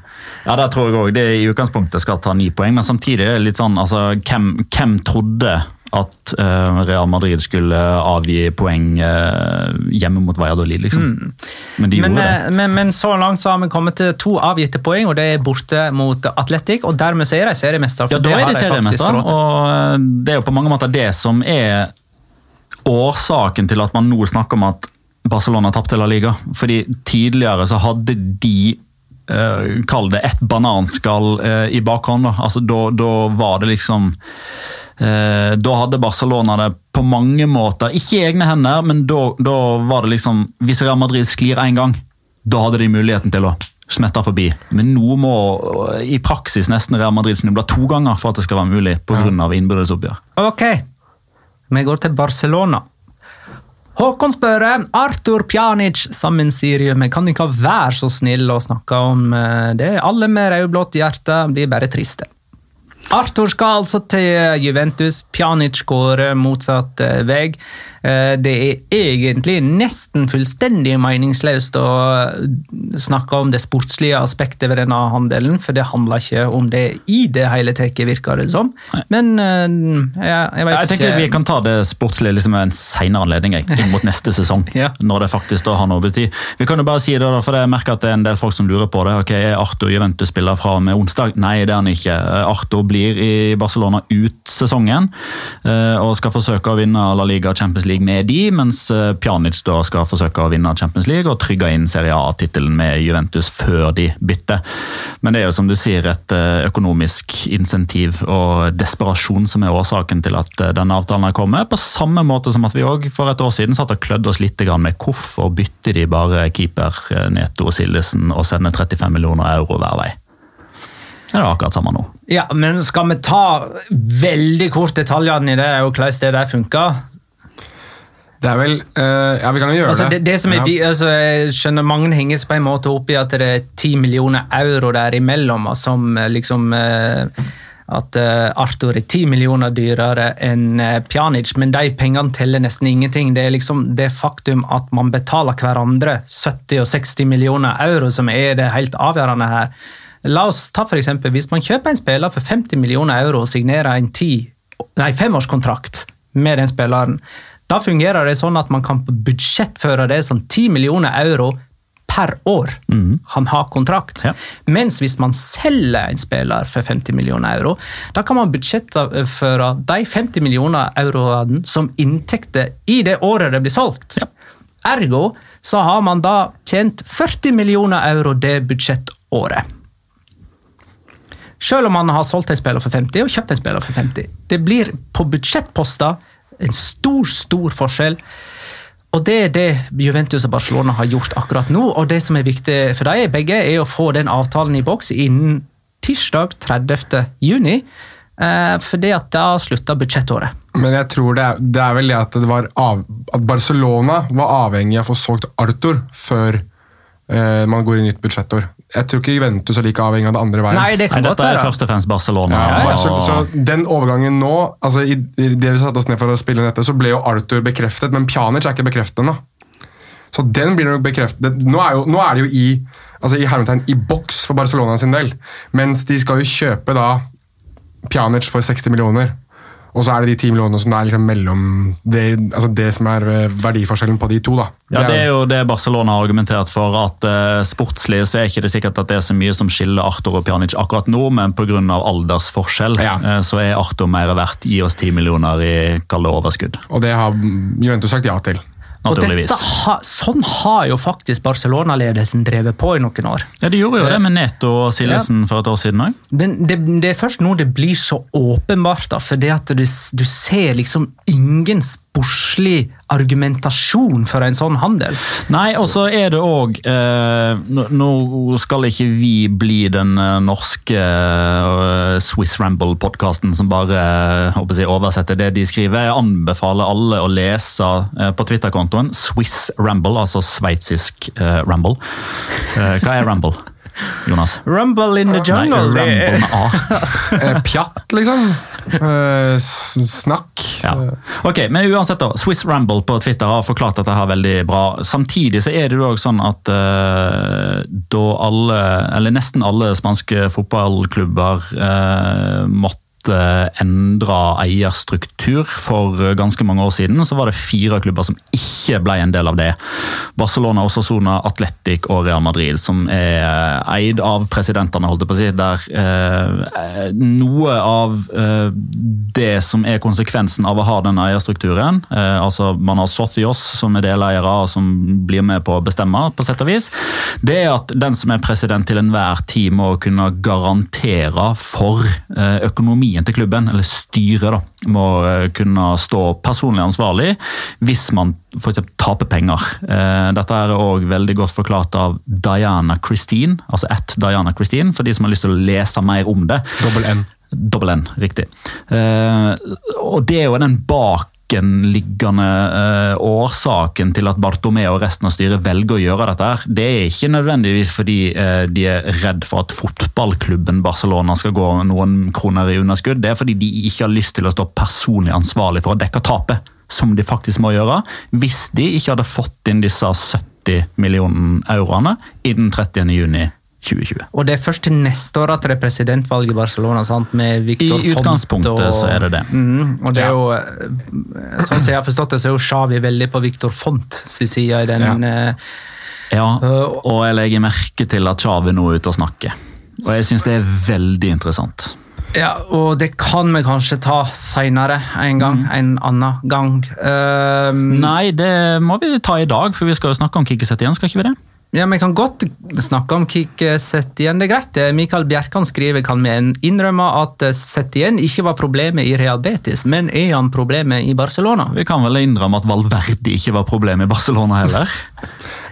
Ja, det tror jeg det i utgangspunktet skal ta ni poeng, men samtidig er det litt sånn, altså, hvem, hvem trodde at eh, Real Madrid skulle avgi poeng eh, hjemme mot Valladolid, liksom? Men de
Men,
gjorde
eh,
det.
men, men så langt så har vi kommet til to avgitte poeng, og det er borte mot Atletic. Og dermed så er de seriemestere.
Ja, da
det
er de seriemestere, og det er jo på mange måter det som er årsaken til at man nå snakker om at Barcelona tapte La Liga. Fordi tidligere så hadde de Kall det et bananskall i bakhånd. Da. Altså, da, da var det liksom Da hadde Barcelona det på mange måter Ikke i egne hender, men da, da var det liksom Hvis Real Madrid sklir én gang, da hadde de muligheten til å smette forbi. Men nå må eh, i praksis nesten Real Madrid snuble to ganger for at det skal være mulig pga. Ja. innbyrdes oppgjør.
Ok, vi går til Barcelona. Håkon spør Artur Pjanic sammensirium. Kan ikke være så snill å snakke om eh, det? Alle med rødblått hjerte blir bare triste. Arthur skal altså til Juventus. Pjanic går motsatt eh, vei. Eh, Det er egentlig nesten fullstendig meningsløst å snakke om det sportslige aspektet ved denne handelen, for det handler ikke om det i det hele tatt, virker det som. Men ja, jeg, jeg ikke
Jeg tenker Vi kan ta det sportslige liksom en senere anledning, jeg, inn mot neste sesong.
Ja.
Når det faktisk da har noe å bety. Vi kan jo bare si det, for jeg merker at det er en del folk som lurer på det. ok, Er Arthur Juventus-spiller fra og med onsdag? Nei, det er han ikke. Arthur blir i Barcelona ut sesongen eh, og skal forsøke å vinne La Liga og Champions League med de, mens eh, Pjanic da skal forsøke å vinne Champions League og trygge inn Serie A-tittelen med Juventus før de bytter. Men det er jo som du sier et eh, økonomisk insentiv og desperasjon som er årsaken til at denne avtalen har kommet. På samme måte som at vi òg for et år siden satt og klødde oss litt med hvorfor bytter de bare keeper Neto Neto Sildesen og sender 35 millioner euro hver vei. Det er akkurat samme nå.
Ja, men skal vi ta veldig kort detaljene i det, og hvordan det der funker?
Det er vel uh, Ja, vi kan jo gjøre
Altså, det, det som er,
ja.
vi- altså, jeg skjønner Mange henges på en måte opp i at det er 10 millioner euro der imellom, som eh, liksom uh, At uh, Arthur er 10 millioner dyrere enn Pjanic, men de pengene teller nesten ingenting. Det er liksom det faktum at man betaler hverandre 70 og 60 millioner euro som er det helt avgjørende her. La oss ta for eksempel, Hvis man kjøper en spiller for 50 millioner euro og signerer en 10, nei, femårskontrakt med den spilleren, da fungerer det sånn at man kan budsjettføre det som 10 millioner euro per år han har kontrakt.
Ja.
Mens hvis man selger en spiller for 50 millioner euro, da kan man budsjettføre de 50 millioner euroene som inntekter i det året det blir solgt.
Ja.
Ergo så har man da tjent 40 millioner euro det budsjettåret. Selv om man har solgt en spiller for 50 og kjøpt en spiller for 50. Det blir på budsjettposter en stor, stor forskjell. Og Det er det Juventus og Barcelona har gjort akkurat nå. og Det som er viktig for dem begge, er å få den avtalen i boks innen tirsdag 30. juni. Eh, fordi at da slutter budsjettåret.
Men jeg tror det er, det er vel det at, det av, at Barcelona var avhengig av å få solgt Arthur før eh, man går i nytt budsjettår. Jeg tror ikke Juventus er like avhengig av det andre veien.
Nei, det kan Nei,
dette er først og fremst Barcelona.
Ja,
ja,
ja. så, så den overgangen nå altså i, I det vi satte oss ned for å spille inn dette, så ble jo Arthur bekreftet, men Pjanic er ikke bekreftet ennå. Så den blir nok bekreftet. Nå er, jo, nå er det jo i, altså i, hermetegn, i boks for Barcelona sin del, mens de skal jo kjøpe da Pjanic for 60 millioner. Og så er det de 10 millionene som er liksom mellom det, altså det som er eh, verdiforskjellen på de to. da.
Ja, Det er jo det Barcelona har argumentert for. at uh, Sportslig så er ikke det sikkert at det er så mye som skiller Arthur og Pjanic akkurat nå, men pga. aldersforskjell
Ja.
eh, så er Arthur mer verdt. Gi oss 10 millioner i kalde overskudd.
Og det har Juventus sagt ja til.
Naturligvis.
ha, sånn har jo faktisk Barcelona-ledelsen drevet på i noen år.
Ja, De gjorde jo det med Neto og Sillesen for et år siden òg.
Men det, det er først nå det blir så åpenbart, da, for det at du, du ser liksom ingen sportslig argumentasjon for en sånn handel.
Nei, og så er det òg eh, nå- skal ikke vi bli den eh, norske eh, Swiss Ramble-podkasten som bare eh, jeg, oversetter det de skriver. Jeg anbefaler alle å lese eh, på Twitter-kontoen Swiss Ramble, altså sveitsisk eh, Ramble. Eh, hva er Ramble, Jonas?
Rumble in the jungle. Nei,
rumble med A.
Eh, pjatt, liksom. Eh, snakk.
Ja. Ok, men uansett da, Swiss Rumble på Twitter har forklart dette her veldig bra. Samtidig så er det jo også sånn at uh, da alle, eller nesten alle spanske fotballklubber uh, måtte endre eierstruktur for ganske mange år siden, så var det fire klubber som ikke ble en del av det. Barcelona, Osasona, Atletic og Real Madrid, som er eid av presidentene, holdt jeg på å si. Der eh, noe av eh, det som er konsekvensen av å ha den eierstrukturen, eh, altså man har Sothios som er deleiere som blir med på å bestemme, på sett og vis, det er at den som er president til enhver tid må kunne garantere for eh, økonomien til klubben, eller styret da, må eh, kunne stå personlig ansvarlig hvis man eksempel taper penger. Eh, Dette er også veldig godt forklart av Diana Christine, altså at Diana Christine, for de som har lyst til å lese mer om det.
Dobbel N.
Dobbel N, riktig. Eh, og det er jo den bakenliggende eh, årsaken til at Bartomeu og resten av styret velger å gjøre dette. her. Det er ikke nødvendigvis fordi eh, de er redd for at fotballklubben Barcelona skal gå noen kroner i underskudd. Det er fordi de ikke har lyst til å stå personlig ansvarlig for å dekke tapet, som de faktisk må gjøre, hvis de ikke hadde fått inn disse 70 millioner euroene innen 30. juni 2020.
Og det er først til neste år at det er presidentvalg i Barcelona, sant? med Victor
I
Font.
utgangspunktet så er det det.
Mm, og det er jo, sånn som jeg har forstått det, så er jo Xavi veldig på Victor Font sin side i den
Ja.
eh,
Ja, og jeg legger merke til at Xavi nå er ute og snakker. Og jeg syns det er veldig interessant.
Ja, og det kan vi kanskje ta seinere en gang. En annen gang. Ehm,
Nei, det må vi ta i dag, for vi skal jo snakke om Kikki igjen, skal ikke vi det?
Ja, Vi kan godt snakke om Kik Setien. Det er greit. det. Mikael Bjerkan skriver kan vi innrømme at Setien ikke var problemet i Real Betis, men er han problemet i Barcelona?
Vi kan vel innrømme at Valverde ikke var problemet i Barcelona heller.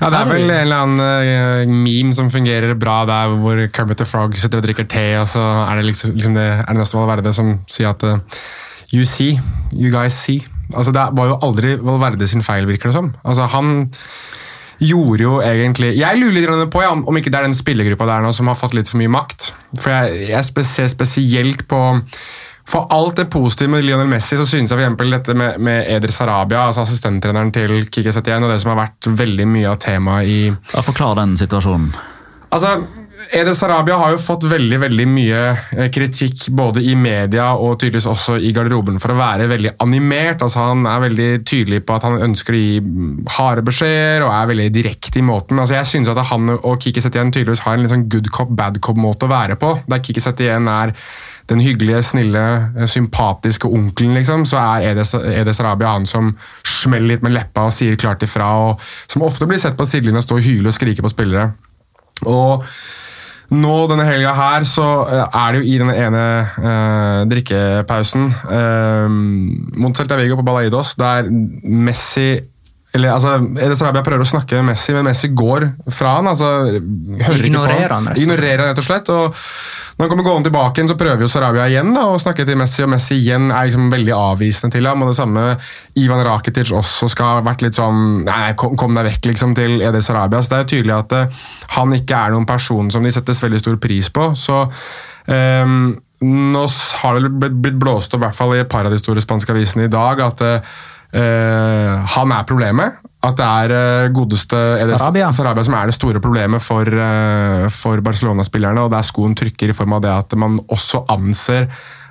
Ja, Det er vel en eller annen eh, meme som fungerer bra der hvor Kermit the Frog sitter og drikker te, og så er det liksom, liksom det Ernesto Valverde som sier at eh, You see, you guys see. Altså Det var jo aldri Valverde sin feil, virker det som. Altså Han gjorde jo egentlig Jeg lurer litt på ja, om ikke det er den spillergruppa der nå som har fått litt for mye makt. For jeg, jeg ser spesielt på for alt det positive med Lionel Messi, så synes jeg for dette med, med Eder Sarabia, altså assistenttreneren til Kike Setien, og det som har vært veldig mye av temaet i
Ja, Forklar den situasjonen.
Altså, Ede Sarabia har jo fått veldig veldig mye eh, kritikk både i media og tydeligvis også i garderoben for å være veldig animert. Altså Han er veldig tydelig på at han ønsker å gi harde beskjeder og er veldig direkte i måten. Altså Jeg synes at han og Kiki Setien tydeligvis har en litt sånn good cop, bad cop-måte å være på. Der Kiki Setien er den hyggelige, snille, eh, sympatiske onkelen, liksom, så er Edes, Edes Arabia han som smeller litt med leppa og sier klart ifra, og som ofte blir sett på sidelinjen og stå og hyler og skrike på spillere. Og nå denne helga her så eh, er det jo i denne ene eh, drikkepausen eh, mot Celta Vigo på Balaidos, der Messi eller altså, Edes Sarabia prøver å snakke med Messi, men Messi går fra han. altså hører
Ignorerer
ikke på
han, rett og.
Ignorerer han, rett og slett. og Når han kommer gående tilbake, så prøver jo Sarabia igjen da, å snakke til Messi, og Messi igjen er liksom veldig avvisende til ham. og Det samme Ivan Rakitic også skal ha vært litt sånn Nei, kom, kom deg vekk, liksom, til Edes Sarabia, Så det er jo tydelig at uh, han ikke er noen person som de settes veldig stor pris på. så um, nå har det blitt blåst opp, i hvert fall i et par av de store spanske avisene i dag, at uh, han er problemet. At det er uh, godeste eller,
Sarabia.
Sarabia som er det store problemet for, uh, for Barcelona-spillerne. og Der skoen trykker i form av det at man også anser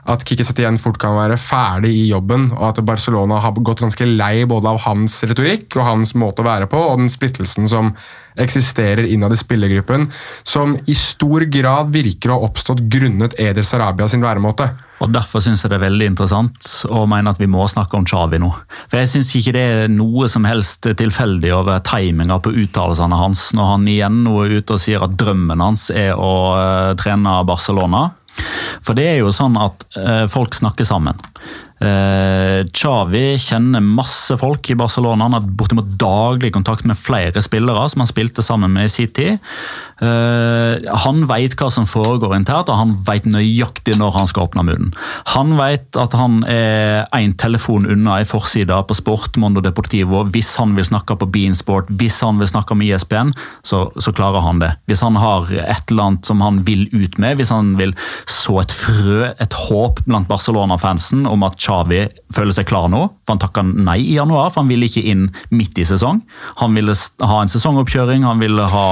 at Kikki Setien fort kan være ferdig i jobben, og at Barcelona har gått ganske lei både av hans retorikk og hans måte å være på, og den splittelsen som eksisterer innad i spillergruppen, som i stor grad virker å ha oppstått grunnet Eder Sarabia sin væremåte.
Og Derfor syns jeg det er veldig interessant å mene at vi må snakke om Xavi nå. For Jeg syns ikke det er noe som helst tilfeldig over timinga på uttalelsene hans når han igjen nå er ute og sier at drømmen hans er å eh, trene Barcelona. For det er jo sånn at eh, folk snakker sammen. Eh, Xavi kjenner masse folk i Barcelona. Han har bortimot daglig kontakt med flere spillere som han spilte sammen med i sin tid. Eh, han vet hva som foregår internt, og han vet nøyaktig når han skal åpne munnen. Han vet at han er én telefon unna ei forside på Sport Mondo Deportivo. Hvis han vil snakke på Beansport, hvis han vil snakke med ISBN, så, så klarer han det. Hvis han har et eller annet som han vil ut med, hvis han vil så et frø, et håp blant Barcelona-fansen om at Xavi føler seg klar nå, for han takka nei i januar, for han ville ikke inn midt i sesong. Han ville ha en sesongoppkjøring, han ville ha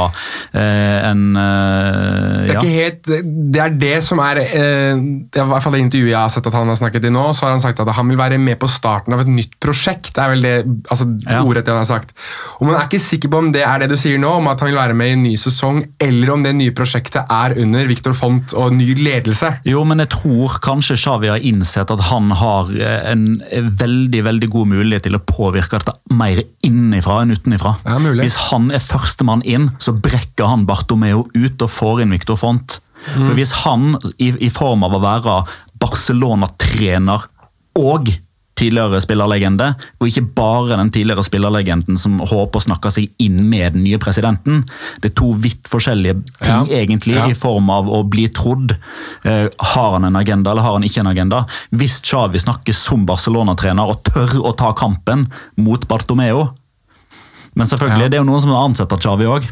eh, en eh,
Det er ikke helt, det er det som er eh, i hvert fall det intervjuet jeg har sett at han har snakket i nå, så har han sagt at han vil være med på starten av et nytt prosjekt. Det er vel det altså,
Ja.
ordet han har sagt. Og Man er ikke sikker på om det er det du sier nå, om at han vil være med i en ny sesong, eller om det nye prosjektet er under Victor Font og ny ledelse.
Jo, men jeg tror kanskje Xavi har innsett at han har eh, en veldig veldig god mulighet til å påvirke dette mer innenfra enn utenifra.
Ja.
Hvis han er førstemann inn, så brekker han Bartomeo ut og får inn Victor Font.
Mm.
For hvis han, i, i form av å være Barcelona-trener og tidligere spillerlegende, og ikke bare den tidligere spillerlegenden som håper å snakke seg inn med den nye presidenten. Det er to vidt forskjellige ting,
Ja.
egentlig,
Ja.
i form av å bli trodd. Eh, har han en agenda, eller har han ikke en agenda? Hvis Xavi snakker som Barcelona-trener og tør å ta kampen mot Bartomeo Men selvfølgelig,
Ja.
det er jo noen som har ansett Xavi òg.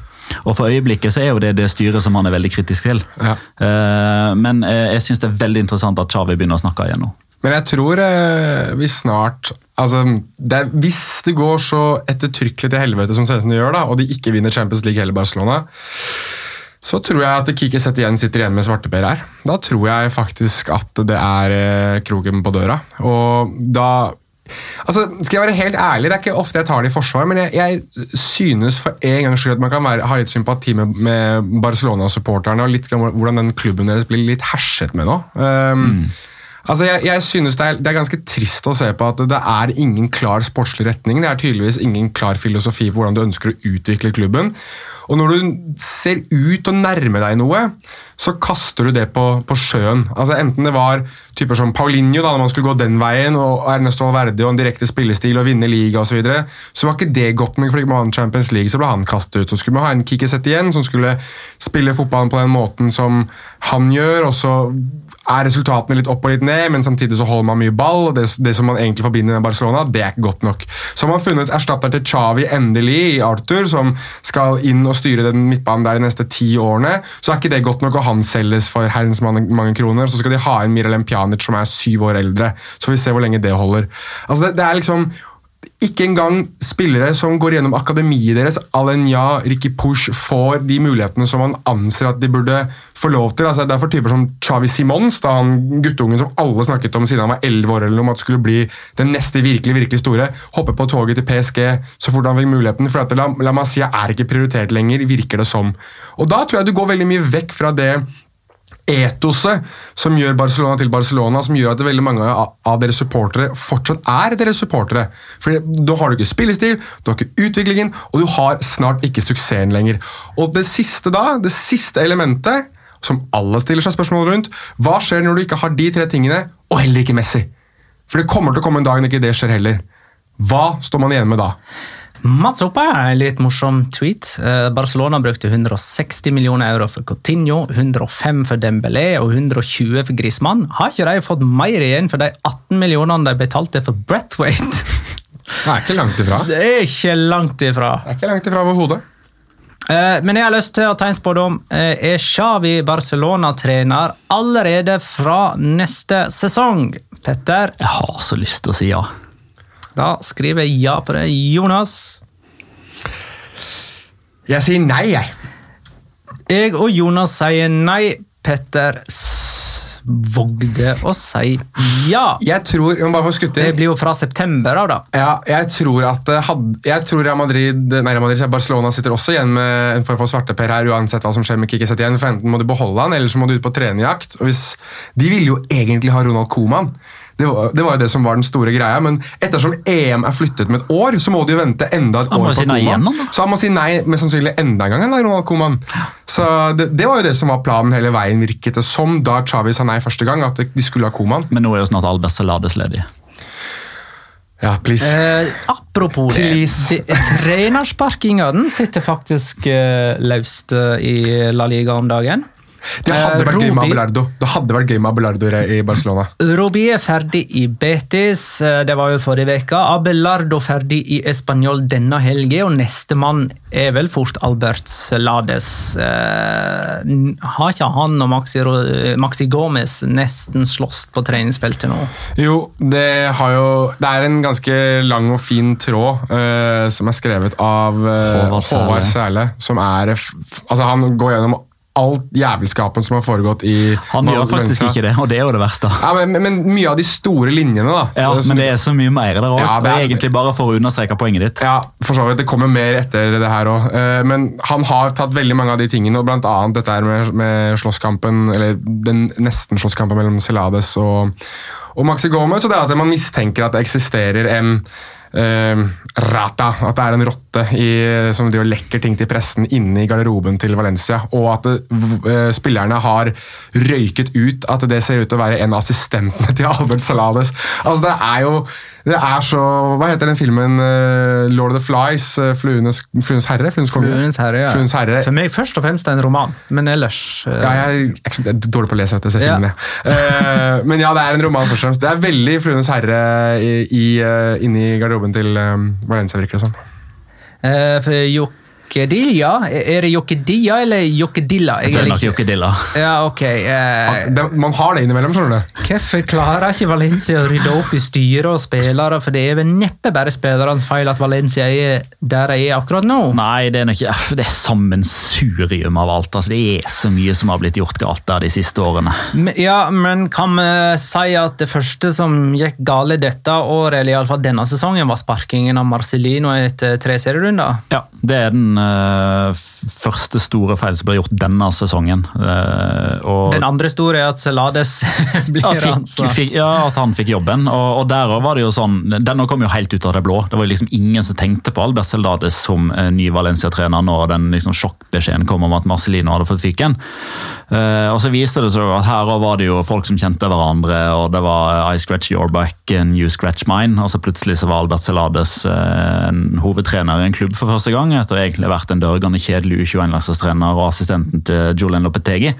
Og for øyeblikket så er jo det det styret som han er veldig kritisk til.
Ja.
Eh, men eh, jeg syns det er veldig interessant at Xavi begynner å snakke igjen nå.
Men jeg tror eh, vi snart altså, det er, Hvis det går så ettertrykkelig til helvete som det gjør, da, og de ikke vinner Champions League heller, Barcelona, så tror jeg at Kiki igjen sitter igjen med svarteper her. Da tror jeg faktisk at det er eh, kroken på døra. Og da Altså, skal jeg være helt ærlig, Det er ikke ofte jeg tar det i forsvar, men jeg, jeg synes for en gangs skyld at man kan være, ha litt sympati med, med Barcelona-supporterne og litt hvordan den klubben deres blir litt herset med nå. Um, Altså, jeg, jeg synes det er, det er ganske trist å se på at det er ingen klar sportslig retning. Det er tydeligvis ingen klar filosofi på hvordan du ønsker å utvikle klubben. Og når du ser ut og nærmer deg noe, så kaster du det på, på sjøen. Altså Enten det var typer som Paulinho, da når man skulle gå den veien, og Ernesto Valverde og en direkte spillestil og vinne liga osv., så, videre, så var ikke det godt nok. for ikke Champions League, så ble han kastet ut. Så skulle man ha en Kiki igjen, som skulle spille fotballen på den måten som han gjør. og så er resultatene litt opp og litt ned, men samtidig så holder man mye ball. og Det, det som man egentlig forbinder med Barcelona, det er ikke godt nok. Så har man funnet erstatter til Xavi endelig i Arthur, som skal inn og styre den midtbanen der de neste ti årene. Så er ikke det godt nok, og han selges for herrens mange, mange kroner. Så skal de ha inn Miralem Pjanic, som er syv år eldre. Så vi se hvor lenge det holder. Altså det, det er liksom ikke engang spillere som går gjennom akademiet deres, Alenya, Ricky Push, får de mulighetene som man anser at de burde få lov til. Altså, derfor typer som Chavi Simons, da han guttungen som alle snakket om siden han var 11 år, eller om at skulle bli den neste virkelig virkelig store, hopper på toget til PSG så fort han fikk muligheten. for at La, La Masia er ikke prioritert lenger, virker det som. Og Da tror jeg du går veldig mye vekk fra det etoset som gjør Barcelona til Barcelona, som gjør at veldig mange av deres supportere fortsatt er deres supportere. For Da har du ikke spillestil, du har ikke utviklingen, og du har snart ikke suksessen lenger. Og det siste da, det siste elementet, som alle stiller seg spørsmål rundt, hva skjer når du ikke har de tre tingene, og heller ikke Messi? For det kommer til å komme en dag når ikke det skjer heller. Hva står man igjen med da?
Mats Oppe er en litt morsom tweet. Eh, Barcelona brukte 160 millioner euro for Coutinho, 105 for Dembélé og 120 for Griezmann. Har ikke de fått mer igjen for de 18 millionene de betalte for Brathwaite?
Det er ikke langt ifra.
Det er ikke langt ifra.
Det er ikke langt ifra overhodet.
Eh, Men jeg har lyst til å tegne en spådom. Eh, Er Xavi Barcelona-trener allerede fra neste sesong? Petter,
Jeg har så lyst til å si ja.
Da skriver jeg ja på det. Jonas?
Jeg sier nei, jeg.
Jeg og Jonas sier nei. Petter vågde å si ja.
Jeg tror, jeg bare få skutt
Det blir jo fra september av, da.
Ja, jeg tror at det hadde, jeg tror Real Madrid, nei, Real Madrid, Barcelona sitter også igjen med en form for svarteper her, uansett hva som skjer med Kikki Setien. For enten må du beholde han, eller så må du ut på trenerjakt. Og hvis, de ville jo egentlig ha Ronald Koeman. Det var, det var jo det som var den store greia, men ettersom EM er flyttet med et år, så må de jo vente enda et
Han
år på
si da.
Så han må si nei mest sannsynlig enda en gang, da, Ronald Koeman. Så det, det var jo det som var planen hele veien, virket det som, da Xavi sa nei første gang, at de skulle ha Koeman.
Men nå er jo snart Albert Salades ledig.
Ja, please.
Eh, apropos det.
Please.
det trenersparkinga den sitter faktisk eh, løst eh, i La Liga om dagen.
Det hadde
vært
vært gøy med Abelardo. Det hadde vært gøy med Abelardo i Barcelona.
Robi er ferdig i Betis, eh, det var jo forrige uke. Abelardo ferdig i Español denne helgen, og nestemann er vel fort Albert Lades. Eh, har ikke han og Maxi, Maxi Gomez nesten slåss på treningsfeltet nå?
Jo, det har jo Det er en ganske lang og fin tråd uh, som er skrevet av uh,
Håvard Sæle.
Som er Altså, han går gjennom alt jævelskapen som har foregått i
Han gjør faktisk ikke det, og det er jo det verste.
Ja, men, men, men mye av de store linjene, da.
Ja,
det
Men det er så mye mer der òg.
Ja, det
det
er-
egentlig bare for å understreke poenget ditt.
Ja, for så vidt. Det kommer mer etter det her òg. Men han har tatt veldig mange av de tingene, og blant annet dette her med, med slåsskampen, eller den nesten-slåsskampen mellom Celades og, og Maxi Gomez, og det er at man mistenker at det eksisterer en eh, rata, at det er en rotte i, som driver lekker ting til pressen inne i garderoben til Valencia, og at eh, spillerne har røyket ut at det ser ut til å være en av assistentene til Albert Salades. Altså, det er jo det er så Hva heter den filmen? eh, Lord of the Flies? eh, Fluenes, Fluenes herre? Fluenes konge?
Fluenes herre, ja.
Fluenes herre.
For meg først og fremst en roman, men ellers uh...
Ja, jeg, jeg er er dårlig på å lese, vet du, jeg ser filmene. Eh, men ja, det er en roman først og fremst. Det er veldig Fluenes herre i, i, inni garderoben til um, Valencia, virker det som.
Uh, For Jokkedilla, er det Jokkedilla eller Jokkedilla? Jeg er
er nok Jokedilla.
Ja, ok. eh,
Det, man har det innimellom, skjønner du.
Hvorfor klarer ikke Valencia å rydde opp i styre og spillere? For det er vel neppe bare spillernes feil at Valencia er der de er akkurat nå.
Nei, det er nok ikke Det er sammensurium av alt. altså Det er så mye som har blitt gjort galt der de siste årene.
Ja, men kan vi si at det første som gikk gale dette året, eller iallfall denne sesongen, var sparkingen av Marcelino etter tre serierunder?
Ja, Det er den f- første store feil som ble gjort denne sesongen. Uh,
Den andre store er at Celades blir
ja, fikk,
ransa.
fikk, ja, at han fikk jobben. Og, og der var det jo sånn Denne kom jo helt ut av det blå. Det var jo liksom ingen som tenkte på Albert Celades som uh, ny Valencia-trener når den liksom sjokkbeskjeden kom om at Marcelino hadde fått fyken. Uh, og så viste det seg at her var det jo folk som kjente hverandre, og det var I scratch your back and you scratch mine. Og så plutselig så var Albert Celades en hovedtrener i en klubb for første gang, etter egentlig vært en dørgende kjedelig U21-landslagstrener og assistenten til Julian Lopetegi.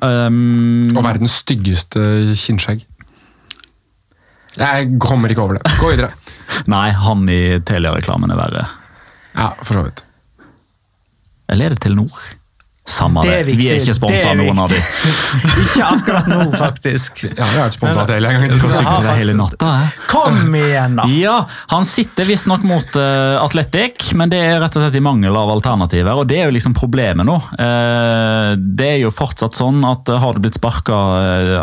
Um,
Og verdens styggeste kinnskjegg. Jeg kommer ikke over det. Gå videre.
Nei, han i Telia-reklamen er verre.
Ja, for så vidt.
Eller er det Telenor? Samme
Det
det.
er
Vi er ikke
det
sponsa av noen av de.
Ikke akkurat nå, faktisk.
Ja, jeg har vært sponsa av hele gangen.
Det hele natta? eh?
Kom igjen, da!
Ja, han sitter visstnok mot uh, Atletic, men det er rett og slett i mangel av alternativer. og Det er jo liksom problemet nå. Uh, det er jo fortsatt sånn at uh, har du blitt sparka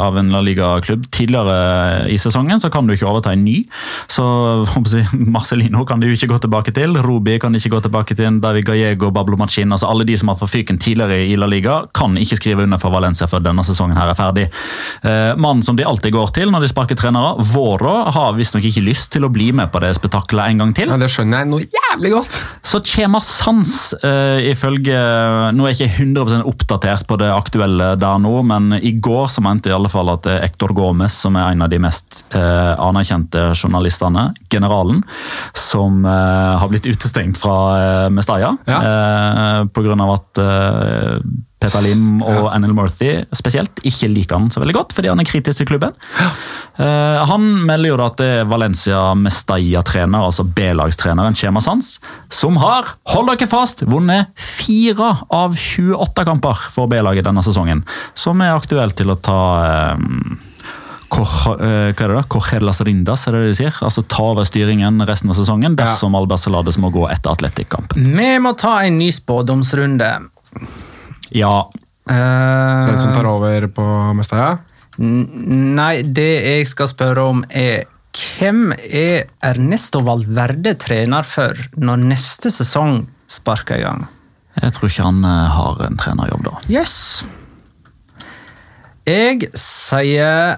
av en La Liga-klubb tidligere i sesongen, så kan du ikke overta en ny. Så si, Marcelino kan du ikke gå tilbake til, Robi kan du ikke gå tilbake til, David Gallego, Bablo Machin, altså alle de som har fått fyken tidligere i La Liga, kan ikke skrive under for Valencia før denne sesongen her er ferdig. Eh, mannen som de alltid går til når de sparker trenere, Vårå, har visstnok ikke lyst til å bli med på det spetakkelet en gang til.
Ja, det skjønner jeg noe jævlig godt.
Så Chema Sans, eh, ifølge Nå er jeg ikke 100 oppdatert på det aktuelle der nå, men i går så mente i alle fall at Hector Gomez, som er en av de mest eh, anerkjente journalistene, generalen, som har blitt utestengt fra Mestalla
Ja.
eh, av at eh, Peter Lim og
Ja.
Anil Murthy spesielt ikke liker han så veldig godt, fordi han er kritisk til klubben. Eh, han melder jo da at det er Valencia Mestalla-trener, altså B-lagstreneren Chema Sans, som har, hold dere fast, vunnet fire av 28 kamper for B-laget denne sesongen. Som er aktuelt til å ta eh, Cor- eh, hva er det da? Correr las rindas, er det det de sier? Altså ta over styringen resten av sesongen dersom Albert Salades må gå etter Atletic-kampen.
Vi må ta en ny spådomsrunde.
Ja,
Eh,
Den som tar over på
Mestaja. nei, det jeg skal spørre om, er hvem er Ernesto Valverde trener for når neste sesong sparker i gang?
jeg tror ikke han eh, har en trenerjobb da.
Yes. Jeg sier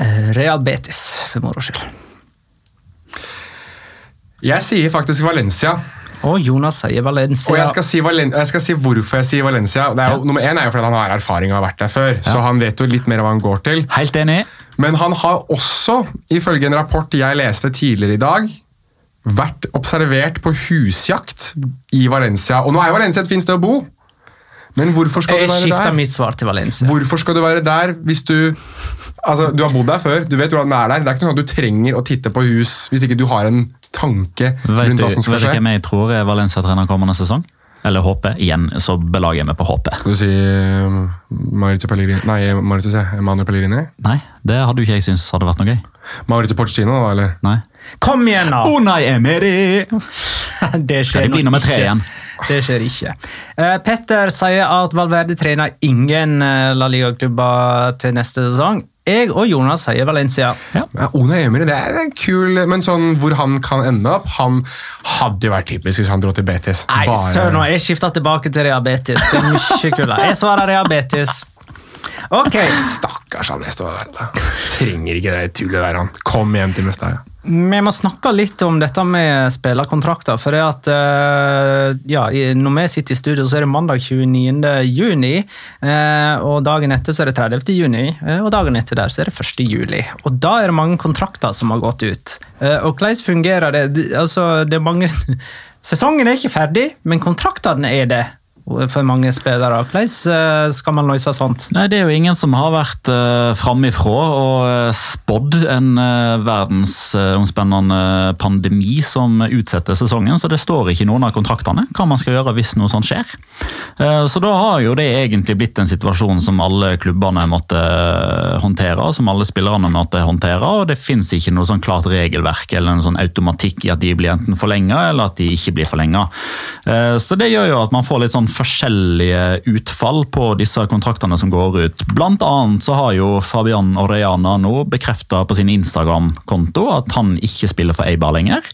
eh, Real Betis, for moro skyld.
Jeg sier faktisk Valencia.
Og Jonas sier Valencia.
Og jeg skal, si Valen jeg skal si hvorfor jeg sier Valencia. Det er jo, Nummer én er jo fordi han har erfaring og har vært der før, så han vet jo litt mer hva han går til.
Helt enig.
Men han har også, ifølge en rapport jeg leste tidligere i dag, vært observert på husjakt i Valencia. Og nå er Valencia et fint sted å bo, men hvorfor skal
Jeg
du være der?
mitt svar til Valencia.
Hvorfor skal du være der hvis du Altså, Du har bodd der før, du vet hvordan det er der. Det er ikke noe sånn at du trenger å titte på hus hvis ikke du har en tanke
Vet
rundt
du,
hva som skal
vet du hvem jeg tror er Valencia-trener kommende sesong? Eller håper. Igjen så belager jeg meg på håpet.
Skal du si um, Mauricio Pellegrini Nei, Mauricio, sier. Emanuel Pellegrini?
Nei, det hadde jo ikke jeg syntes hadde vært noe gøy.
Mauricio Porcino, da, eller?
Nei.
Kom igjen, da!
Unai Emery!
Det skjer
det bli
nok ikke.
igjen?
Det skjer ikke. Uh, Petter sier at Valverde trener ingen eh, La Liga-klubber til neste sesong. Jeg og Jonas sier Valencia.
Ja, One Emery, det er en kul Men sånn hvor han kan ende opp Han hadde jo vært typisk hvis han dro til Betis.
Nei,
Bare-
sør nå jeg skifta tilbake til Real Betis. Det er mye kulere. Jeg svarer Real Betis. Ok,
Stakkars han neste år. Trenger ikke det tullet der, han. Kom hjem til Mestalla.
Vi må snakke litt om dette med spillerkontrakter. For det at, eh, ja, Når vi sitter i studio, så er det mandag 29. juni. eh, Og dagen etter så er det 30. juni. eh, Og dagen etter der så er det 1. juli. Og da er det mange kontrakter som har gått ut. Og hvordan fungerer? Det- Altså, det er mange Sesongen er ikke ferdig, men kontraktene er det for mange spillere. Hvordan eh, skal man løse sånt?
Nei, Det er jo ingen som har vært uh, framifrå og eh, spådd en uh, verdensomspennende pandemi som utsetter sesongen, så det står ikke noen av kontraktene hva man skal gjøre hvis noe sånt skjer. Uh, så da har jo det egentlig blitt en situasjon som alle klubbene måtte håndtere, som alle spillerne måtte håndtere, og det fins ikke noe sånn klart regelverk eller en sånn automatikk i at de blir enten forlenga eller at de ikke blir forlenga. Så det gjør jo at man får litt sånn forskjellige utfall på disse kontraktene som går ut. Blant annet så har jo Fabian Orellana nå bekrefta på sin Instagram-konto at han ikke spiller for Eibar lenger.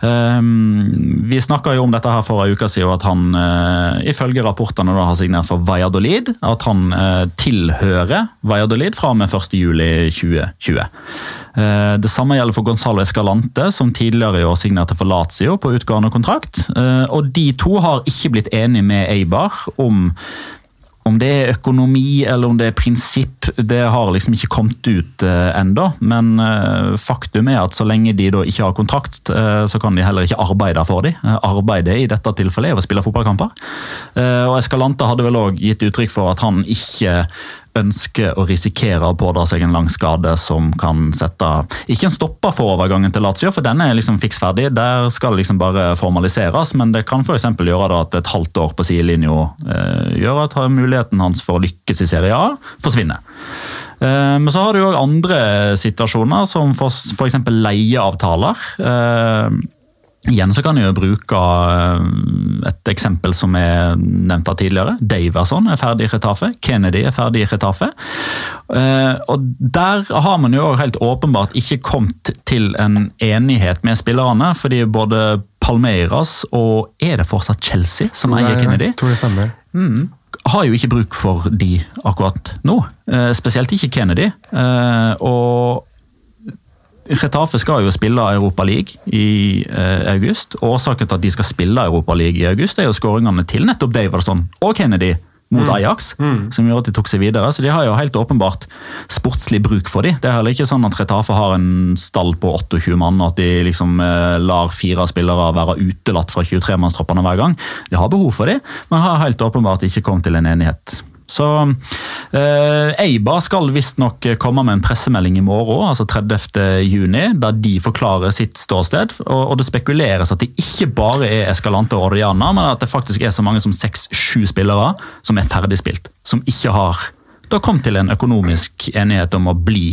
Um, vi snakka jo om dette her for en uke siden, at han uh, ifølge rapportene da har signert for Valladolid. At han uh, tilhører Valladolid fra og med 1.7.2020. Uh, det samme gjelder for Gonzalo Escalante, som tidligere i år signerte for Lazio på utgående kontrakt. Uh, og de to har ikke blitt enige med Eibar om om det er økonomi eller om det er prinsipp, det har liksom ikke kommet ut eh, enda. Men eh, faktum er at så lenge de da ikke har kontrakt, eh, så kan de heller ikke arbeide for dem. Eh, arbeidet i dette tilfellet er å spille fotballkamper. Eh, og Escalante hadde vel òg gitt uttrykk for at han ikke ønsker å risikere å pådra seg en lang skade som kan sette Ikke en stopper for overgangen til Lazio, for den er liksom fiks ferdig. Der skal det liksom bare formaliseres, men det kan f.eks. gjøre da at et halvt år på sidelinja eh, gjør at muligheten hans for å lykkes i Serie A forsvinner. Eh, men så har du òg andre situasjoner, som f.eks. leieavtaler. Igjen så kan jeg jo bruke eh, et eksempel som er nevnt av tidligere. Daverson er ferdig i Retafe. Kennedy er ferdig i Retafe. Eh, og Der har man jo helt åpenbart ikke kommet til en enighet med spillerne. fordi både Palmeiras og er det fortsatt Chelsea som eier Kennedy?
Tror det stemmer.
Mm, har jo ikke bruk for de akkurat nå. Eh, spesielt ikke Kennedy. Og Retafe skal jo spille Europa League i eh, august. Årsaken til at de skal spille Europa League i august, er jo skåringene til nettopp Davidson og Kennedy mot mm. Ajax, mm. som gjorde at de tok seg videre. Så de har jo helt åpenbart sportslig bruk for dem. Det er heller ikke sånn at Retafe har en stall på 28 mann, og at de liksom eh, lar fire spillere være utelatt fra 23-mannstroppene hver gang. De har behov for dem, men har helt åpenbart ikke kommet til en enighet så eh, Eibar skal visstnok komme med en pressemelding i morgen, altså 30. juni, der de forklarer sitt ståsted. Og, og det spekuleres at det ikke bare er Escalante og Oriana, men at det faktisk er så mange som seks-sju spillere som er ferdigspilt. Som ikke har da kommet til en økonomisk enighet om å bli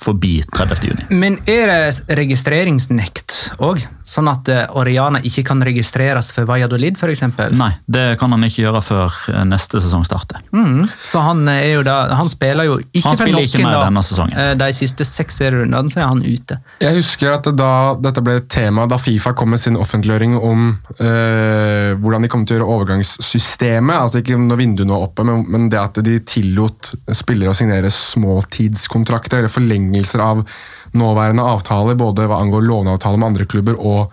forbi 30. juni.
Men er det registreringsnekt òg? Sånn at eh, Oriana ikke kan registreres for Valladolid f.eks.?
Nei, det kan han ikke gjøre før eh, neste sesong starter.
Mm, så han, er jo da, han spiller jo ikke
han
for
noen ikke denne sesongen.
Eh, de siste seks serierundene så er han ute.
Jeg husker at da dette ble et tema da Fifa kom med sin offentliggjøring om øh, hvordan de kom til å gjøre overgangssystemet, altså ikke når vinduet nå er oppe, men, men det at de tillot spillere å signere småtidskontrakter eller forlenge forlengelser av nåværende avtaler, både hva angår låneavtaler med andre klubber og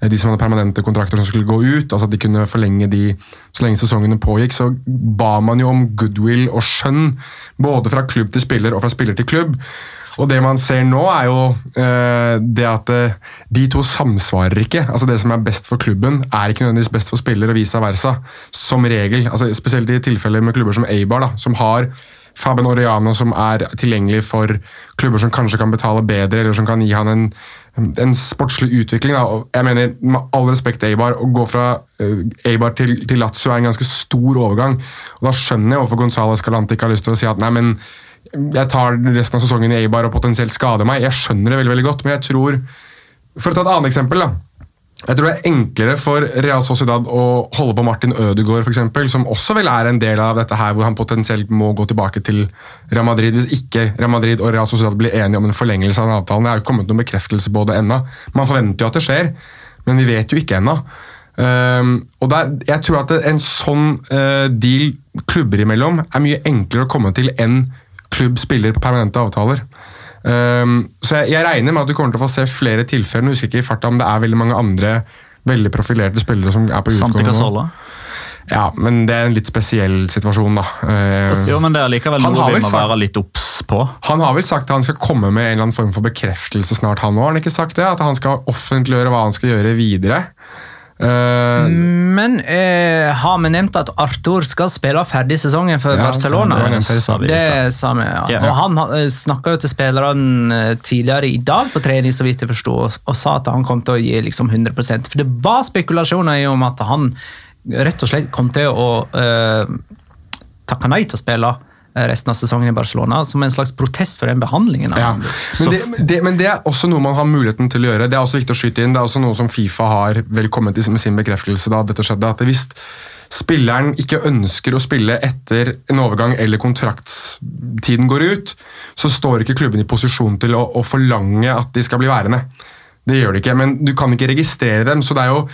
eh, de som hadde permanente kontrakter som skulle gå ut, altså at de kunne forlenge de så lenge sesongene pågikk, så ba man jo om goodwill og skjønn, både fra klubb til spiller og fra spiller til klubb. Og det man ser nå, er jo eh, det at eh, de to samsvarer ikke. Altså Det som er best for klubben, er ikke nødvendigvis best for spiller, og vice versa. Som regel. altså Spesielt i tilfeller med klubber som Eibar, da, som har Faben Oriano som er tilgjengelig for klubber som kanskje kan betale bedre, eller som kan gi han en, en sportslig utvikling. Da. Jeg mener, Med all respekt Eibar, å gå fra uh, Eibar til, til, Lazio er en ganske stor overgang. og Da skjønner jeg hvorfor Gonzales Calante ikke har lyst til å si at nei, men jeg tar resten av sesongen i Eibar og potensielt skader meg. Jeg skjønner det veldig, veldig godt, men jeg tror For å ta et annet eksempel. da, jeg tror det er enklere for Real Sociedad å holde på Martin Ødegaard, eksempel, som også vel er en del av dette her, hvor han potensielt må gå tilbake til Real Madrid hvis ikke Real Madrid og Real Sociedad blir enige om en forlengelse av den avtalen. Det er jo kommet noen bekreftelse på det ennå. Man forventer jo at det skjer, men vi vet jo ikke ennå. Um, og der, jeg tror at en sånn uh, deal klubber imellom er mye enklere å komme til enn klubb spiller på permanente avtaler. Um, så jeg, jeg, regner med at du kommer til å få se flere tilfeller. Nå husker jeg ikke i farta om det er veldig mange andre veldig profilerte spillere som er på utgående nå. Ja, men det er en litt spesiell situasjon, da.
Uh, jo, men det er likevel noe vi må sagt, være litt obs på.
Han har vel sagt at han skal komme med en eller annen form for bekreftelse snart, han òg? Har han ikke sagt det? At han skal offentliggjøre hva han skal gjøre videre?
Uh, Men uh, har vi nevnt at Arthur skal spille ferdig sesongen for ja, Barcelona? Det, det sa vi, ja. Yeah. Og Han uh, jo snakka til spillerne tidligere i dag på trening så vidt jeg forstod, og, og, sa at han kom til å gi liksom 100% For det var spekulasjoner om at han rett og slett kom til å takke nei til å spille Eh, resten av sesongen i Barcelona, som en slags protest for den behandlingen. Ja.
Men det, det, men, det, er også noe man har muligheten til å gjøre. Det er også viktig å skyte inn. Det er også noe som Fifa har vel kommet med sin bekreftelse da dette skjedde. at Hvis spilleren ikke ønsker å spille etter en overgang eller kontraktstiden går ut, så står ikke klubben i posisjon til å, å forlange at de skal bli værende. Det gjør de ikke, men du kan ikke registrere dem. så det er jo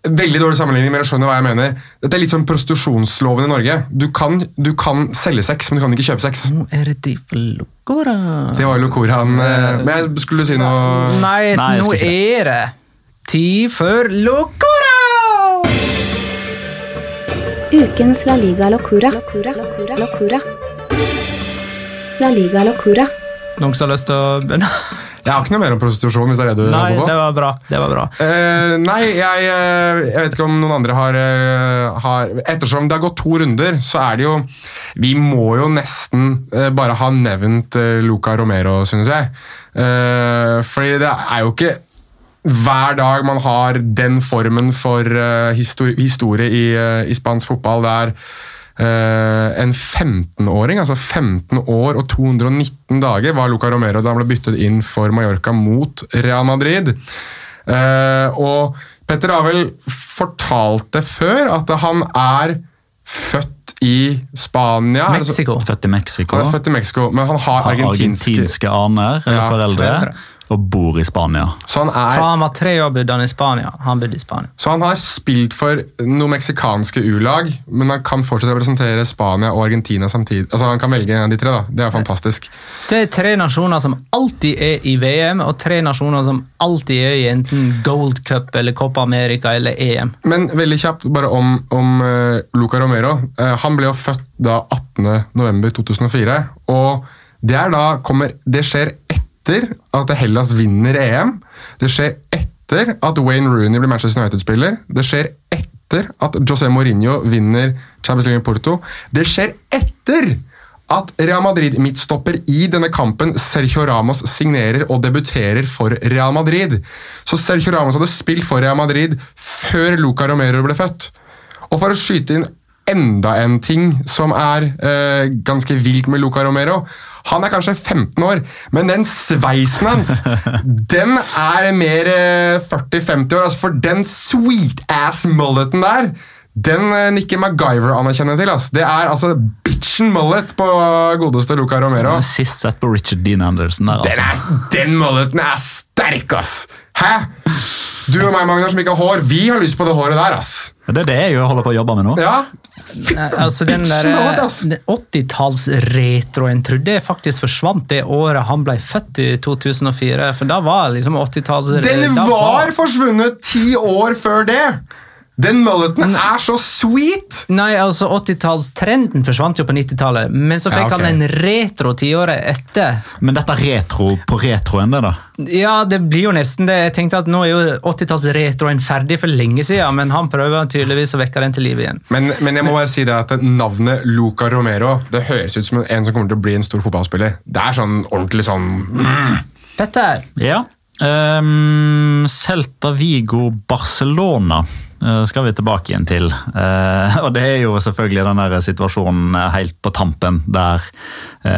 Veldig dårlig sammenligning, men jeg skjønner hva jeg mener. Dette er litt som prostitusjonsloven i Norge. Du kan, du kan selge sex, men du kan ikke kjøpe sex.
Nå er det tid for Locora.
Det var Locoraen. Eh, men jeg skulle si noe
Nei, Nei nå er det tid for Locora!
Ukens La Liga Locura. Locura. Locura. La Liga Locura.
Noen som har lyst til å begynne?
Jeg har ikke noe mer om prostitusjon, hvis det er det du
Nei,
på.
det var bra. Det var bra.
Eh, nei, jeg, eh, jeg vet ikke om noen andre har, eh, har Ettersom det har gått to runder, så er det jo Vi må jo nesten eh, bare ha nevnt Luca Romero, synes jeg. Eh, fordi det er jo ikke hver dag man har den formen for eh, histori historie i, i spansk fotball. Det er en 15-åring, altså 15 år og 219 dager var Luca Romero da han ble byttet inn for Mallorca mot Real Madrid. Eh, og Petter Avel fortalte før at han er født i Spania.
Mexico. Altså.
Født i Mexico.
Han er født i Mexico, men han har
Har
argentinske
argentinske aner eller
Ja,
foreldre,
foreldre.
Og bor i Spania.
Så han er
Fra han var tre år bodde han i Spania. Han bodde i Spania.
Så han har spilt for noen meksikanske U-lag, men han kan fortsatt representere Spania og Argentina samtidig. Altså Han kan velge en av de tre. da. Det er fantastisk.
Det er tre nasjoner som alltid er i VM, og tre nasjoner som alltid er i enten Gold Cup eller Copa America eller EM.
Men veldig kjapt bare om, om uh, Luca Romero. Uh, han ble jo født da 18.11.2004. Og det, er da, kommer, det skjer etter at Hellas vinner EM. Det skjer etter at Wayne Rooney blir Manchester United-spiller. Det skjer etter at José Mourinho vinner Champions League i Porto. Det skjer etter at Real Madrid-midtstopper i denne kampen Sergio Ramos signerer og debuterer for Real Madrid. Så Sergio Ramos hadde spilt for Real Madrid før Luca Romero ble født. Og for å skyte inn enda en ting som er eh, ganske vilt med Luca Romero Han er kanskje 15 år, men den sveisen hans den er mer eh, 40-50 år. Altså for den sweet ass mulleten der den nikker Nicky MacGyver anerkjenner til. ass. Det er altså bitchen mullet på godeste Luca Romero.
Den Sist sett på Richard Dean Anderson der,
Den,
altså.
er, den mulleten er sterk, ass! Hæ? Du og meg, Magnar, som ikke har hår, vi har lyst på det håret der, ass.
Det er det jeg holder på å jobbe med nå.
Ja,
Eh, Altså den der
Bitchen out, ass.
80-tallsretroen trodde jeg faktisk forsvant det året han ble født i 2004. For da var liksom 80-talls...
Den
var,
var forsvunnet ti år før det! Den mulleten er så sweet!
Nei, altså 80-tallstrenden forsvant jo på 90-tallet, men så
Ja,
fikk han en retro tiåret etter.
Men dette er retro på retroen, det da.
Ja, det blir jo nesten det. Jeg tenkte at nå er jo 80-tallsretroen ferdig for lenge siden, men han prøver tydeligvis å vekke den til liv igjen.
Men, men jeg må bare si det at navnet Luca Romero Det høres ut som en som kommer til å bli en stor fotballspiller. Det er sånn ordentlig sånn
Petter,
Ja. Um, Celta Vigo Barcelona skal vi tilbake igjen til. Eh, og det er jo selvfølgelig den der situasjonen eh, helt på tampen der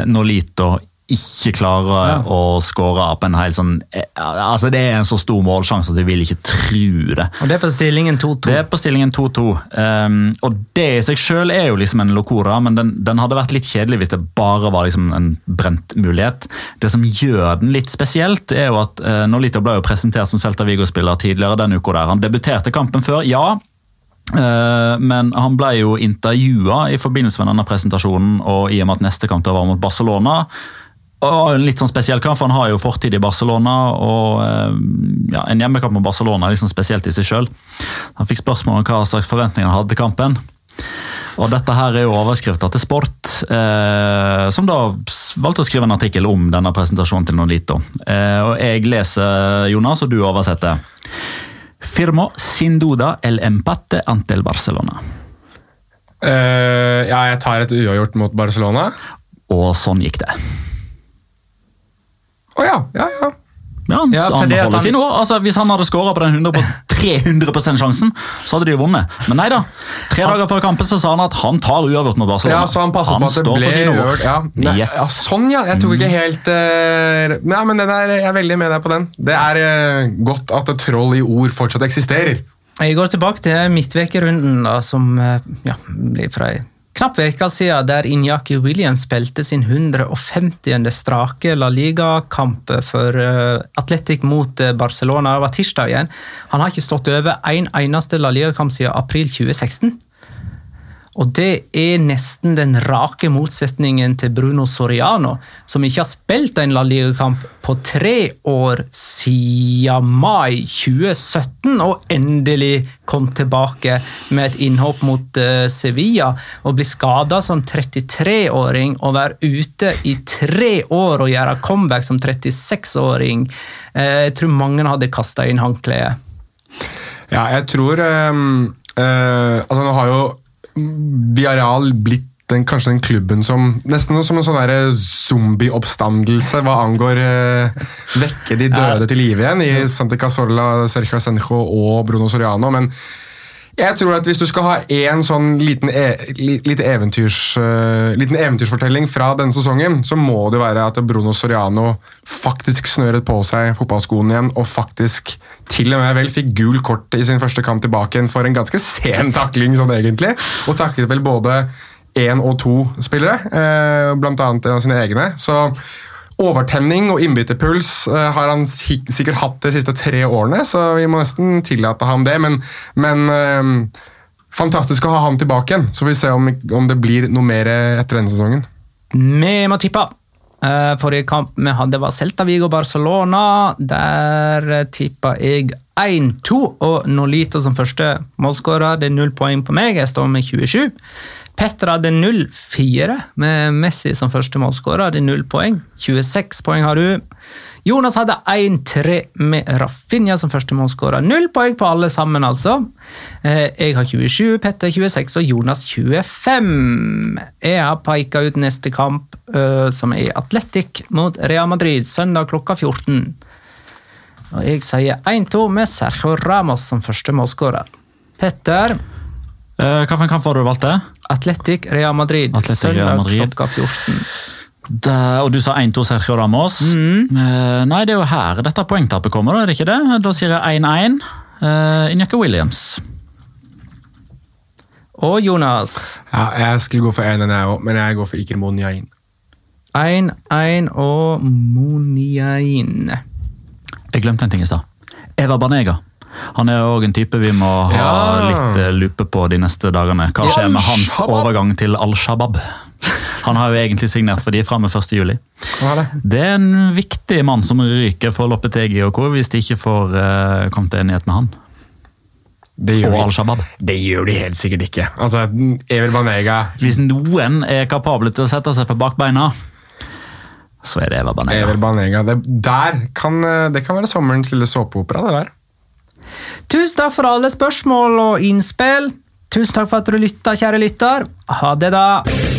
Nolito ikke klarer å skåre på en helt sånn eh, Altså Det er en så stor målsjanse at du vil ikke tro det.
og det er på stillingen 2-2.
Det er på stillingen 2-2. Um, og det i seg selv er jo liksom en locora, men den, den hadde vært litt kjedelig hvis det bare var liksom en brent mulighet. Det som gjør den litt spesielt, er jo at uh, Nolito ble jo presentert som Celta Vigo-spiller tidligere denne uka. der. Han debuterte kampen før, ja. eh, men han ble jo intervjua i forbindelse med denne presentasjonen, og i og med at neste kamp var mot Barcelona. Og en litt sånn spesiell kamp, for Han har jo fortid i Barcelona, og eh, ja, en hjemmekamp mot Barcelona er liksom spesielt i seg sjøl. Han fikk spørsmål om hva slags forventninger han hadde til kampen. Og Dette her er jo overskrifta til Sport, eh, som da valgte å skrive en artikkel om denne presentasjonen til Nolito. Eh, og Jeg leser, Jonas, og du oversetter. Firmo sin duda el empate ante el Barcelona.
eh, Ja, jeg tar et uavgjort mot Barcelona.
Og sånn gikk det.
Å ja, ja, ja.
Ja, han,
Ja,
han
det
holder
han-
sin ord. Altså, hvis han hadde skåra på den 100 på 300% sjansen, så hadde de jo vunnet. Men nei da. Tre dager før kampen så sa han at han tar uavgjort mot Barcelona.
Ja, så han passet på at det ble
for sine ord.
uavgjort. Ja. Nei,
Yes.
ja, sånn, ja. Jeg tok ikke helt uh... Nei, men den er, jeg er veldig med deg på den. Det er uh, godt at et troll i ord fortsatt eksisterer.
Jeg går tilbake til midtvekerunden, som eh, ja, blir fra knapp uke siden, der Inyaki Williams spilte sin 150. strake La Liga-kamp for eh, Atletic mot eh, Barcelona. Det var tirsdagen. Han har ikke stått over en eneste La Liga-kamp siden april 2016. Og det er nesten den rake motsetningen til Bruno Soriano, som ikke har spilt en La Liga-kamp på tre år siden mai 2017, og endelig kom tilbake med et innhopp mot uh, Sevilla. Og bli skada som 33-åring og være ute i tre år og gjøre comeback som 36-åring. Uh, jeg tror mange hadde kasta inn håndkleet.
Ja, jeg tror um, uh, Altså, nå har jo Villarreal blitt den, kanskje den klubben som Nesten som en sånn zombieoppstandelse hva angår eh, vekke de døde til live igjen i Santa Casolla, Sergio Senjo og Bruno Soriano. Men jeg tror at hvis du skal ha én sånn liten, e lite eventyrs, uh, liten, eventyrsfortelling fra denne sesongen, så må det være at Bruno Soriano faktisk snøret på seg fotballskoene igjen og faktisk til og med vel fikk gul kort i sin første kamp tilbake igjen for en ganske sen takling, sånn egentlig. Og takket vel både én og to spillere, uh, blant annet en av sine egne. Så Overtenning og innbytterpuls uh, har han sikkert hatt de siste tre årene, så vi må nesten tillate ham det. Men, men uh, fantastisk å ha ham tilbake igjen, så vi se om, om det blir noe mer etter denne sesongen.
Vi må tippe. Forrige kamp vi hadde, var Celta Vigo Barcelona. Der tippa jeg 1-2, og Nolito som første målskårer. Det er null poeng på meg, jeg står med 27. Petter hadde 0-4 med Messi som første målskårer. Hadde 0 poeng. 26 poeng har du. Jonas hadde 1-3 med Rafinha som første målskårer. Null poeng på alle sammen, altså. Eh, jeg har 27, Petter 26 og Jonas 25. Jeg har peka ut neste kamp, eh, som er Atletic mot Real Madrid, søndag klokka 14. Og jeg sier 1-2 med Sergio Ramos som første målskårer. Petter
Hvilken kamp var det du valgte?
Atletic Real Madrid.
Atletic,
søndag
Real Madrid.
klokka 14.
Da, og du sa 1-2 Sergio Ramos.
Mm.
Uh, nei, det er jo her dette poengtapet kommer, da, er det ikke det? Da sier jeg 1-1. Uh, Injaka Williams.
Og Jonas.
Ja, Jeg skulle gå for 1-1, jeg òg, men jeg går for Iker Moniain.
1-1 og Moniain.
Jeg glemte en ting i stad. Eva Banega. Han er òg en type vi må ha
Ja.
litt eh, lupe på de neste dagene. Hva skjer med hans overgang til Al-Shabaab? Han har jo egentlig signert for de fra med 1. juli.
Er det?
Det er en viktig mann som ryker for Loppetegi og co. hvis de ikke får uh, kommet til enighet med han.
Det
Og
gjør, de,
Al-Shabaab.
det gjør de helt sikkert ikke. Altså, Evel Banega
Hvis noen er kapable til å sette seg på bakbeina, så er det Eva Banega.
Ever Banega. Det, der kan, eh, det kan være sommerens lille såpeopera, det der.
Tusen takk for alle spørsmål og innspill. Tusen takk for at du lytta, kjære lytter. Ha det, da.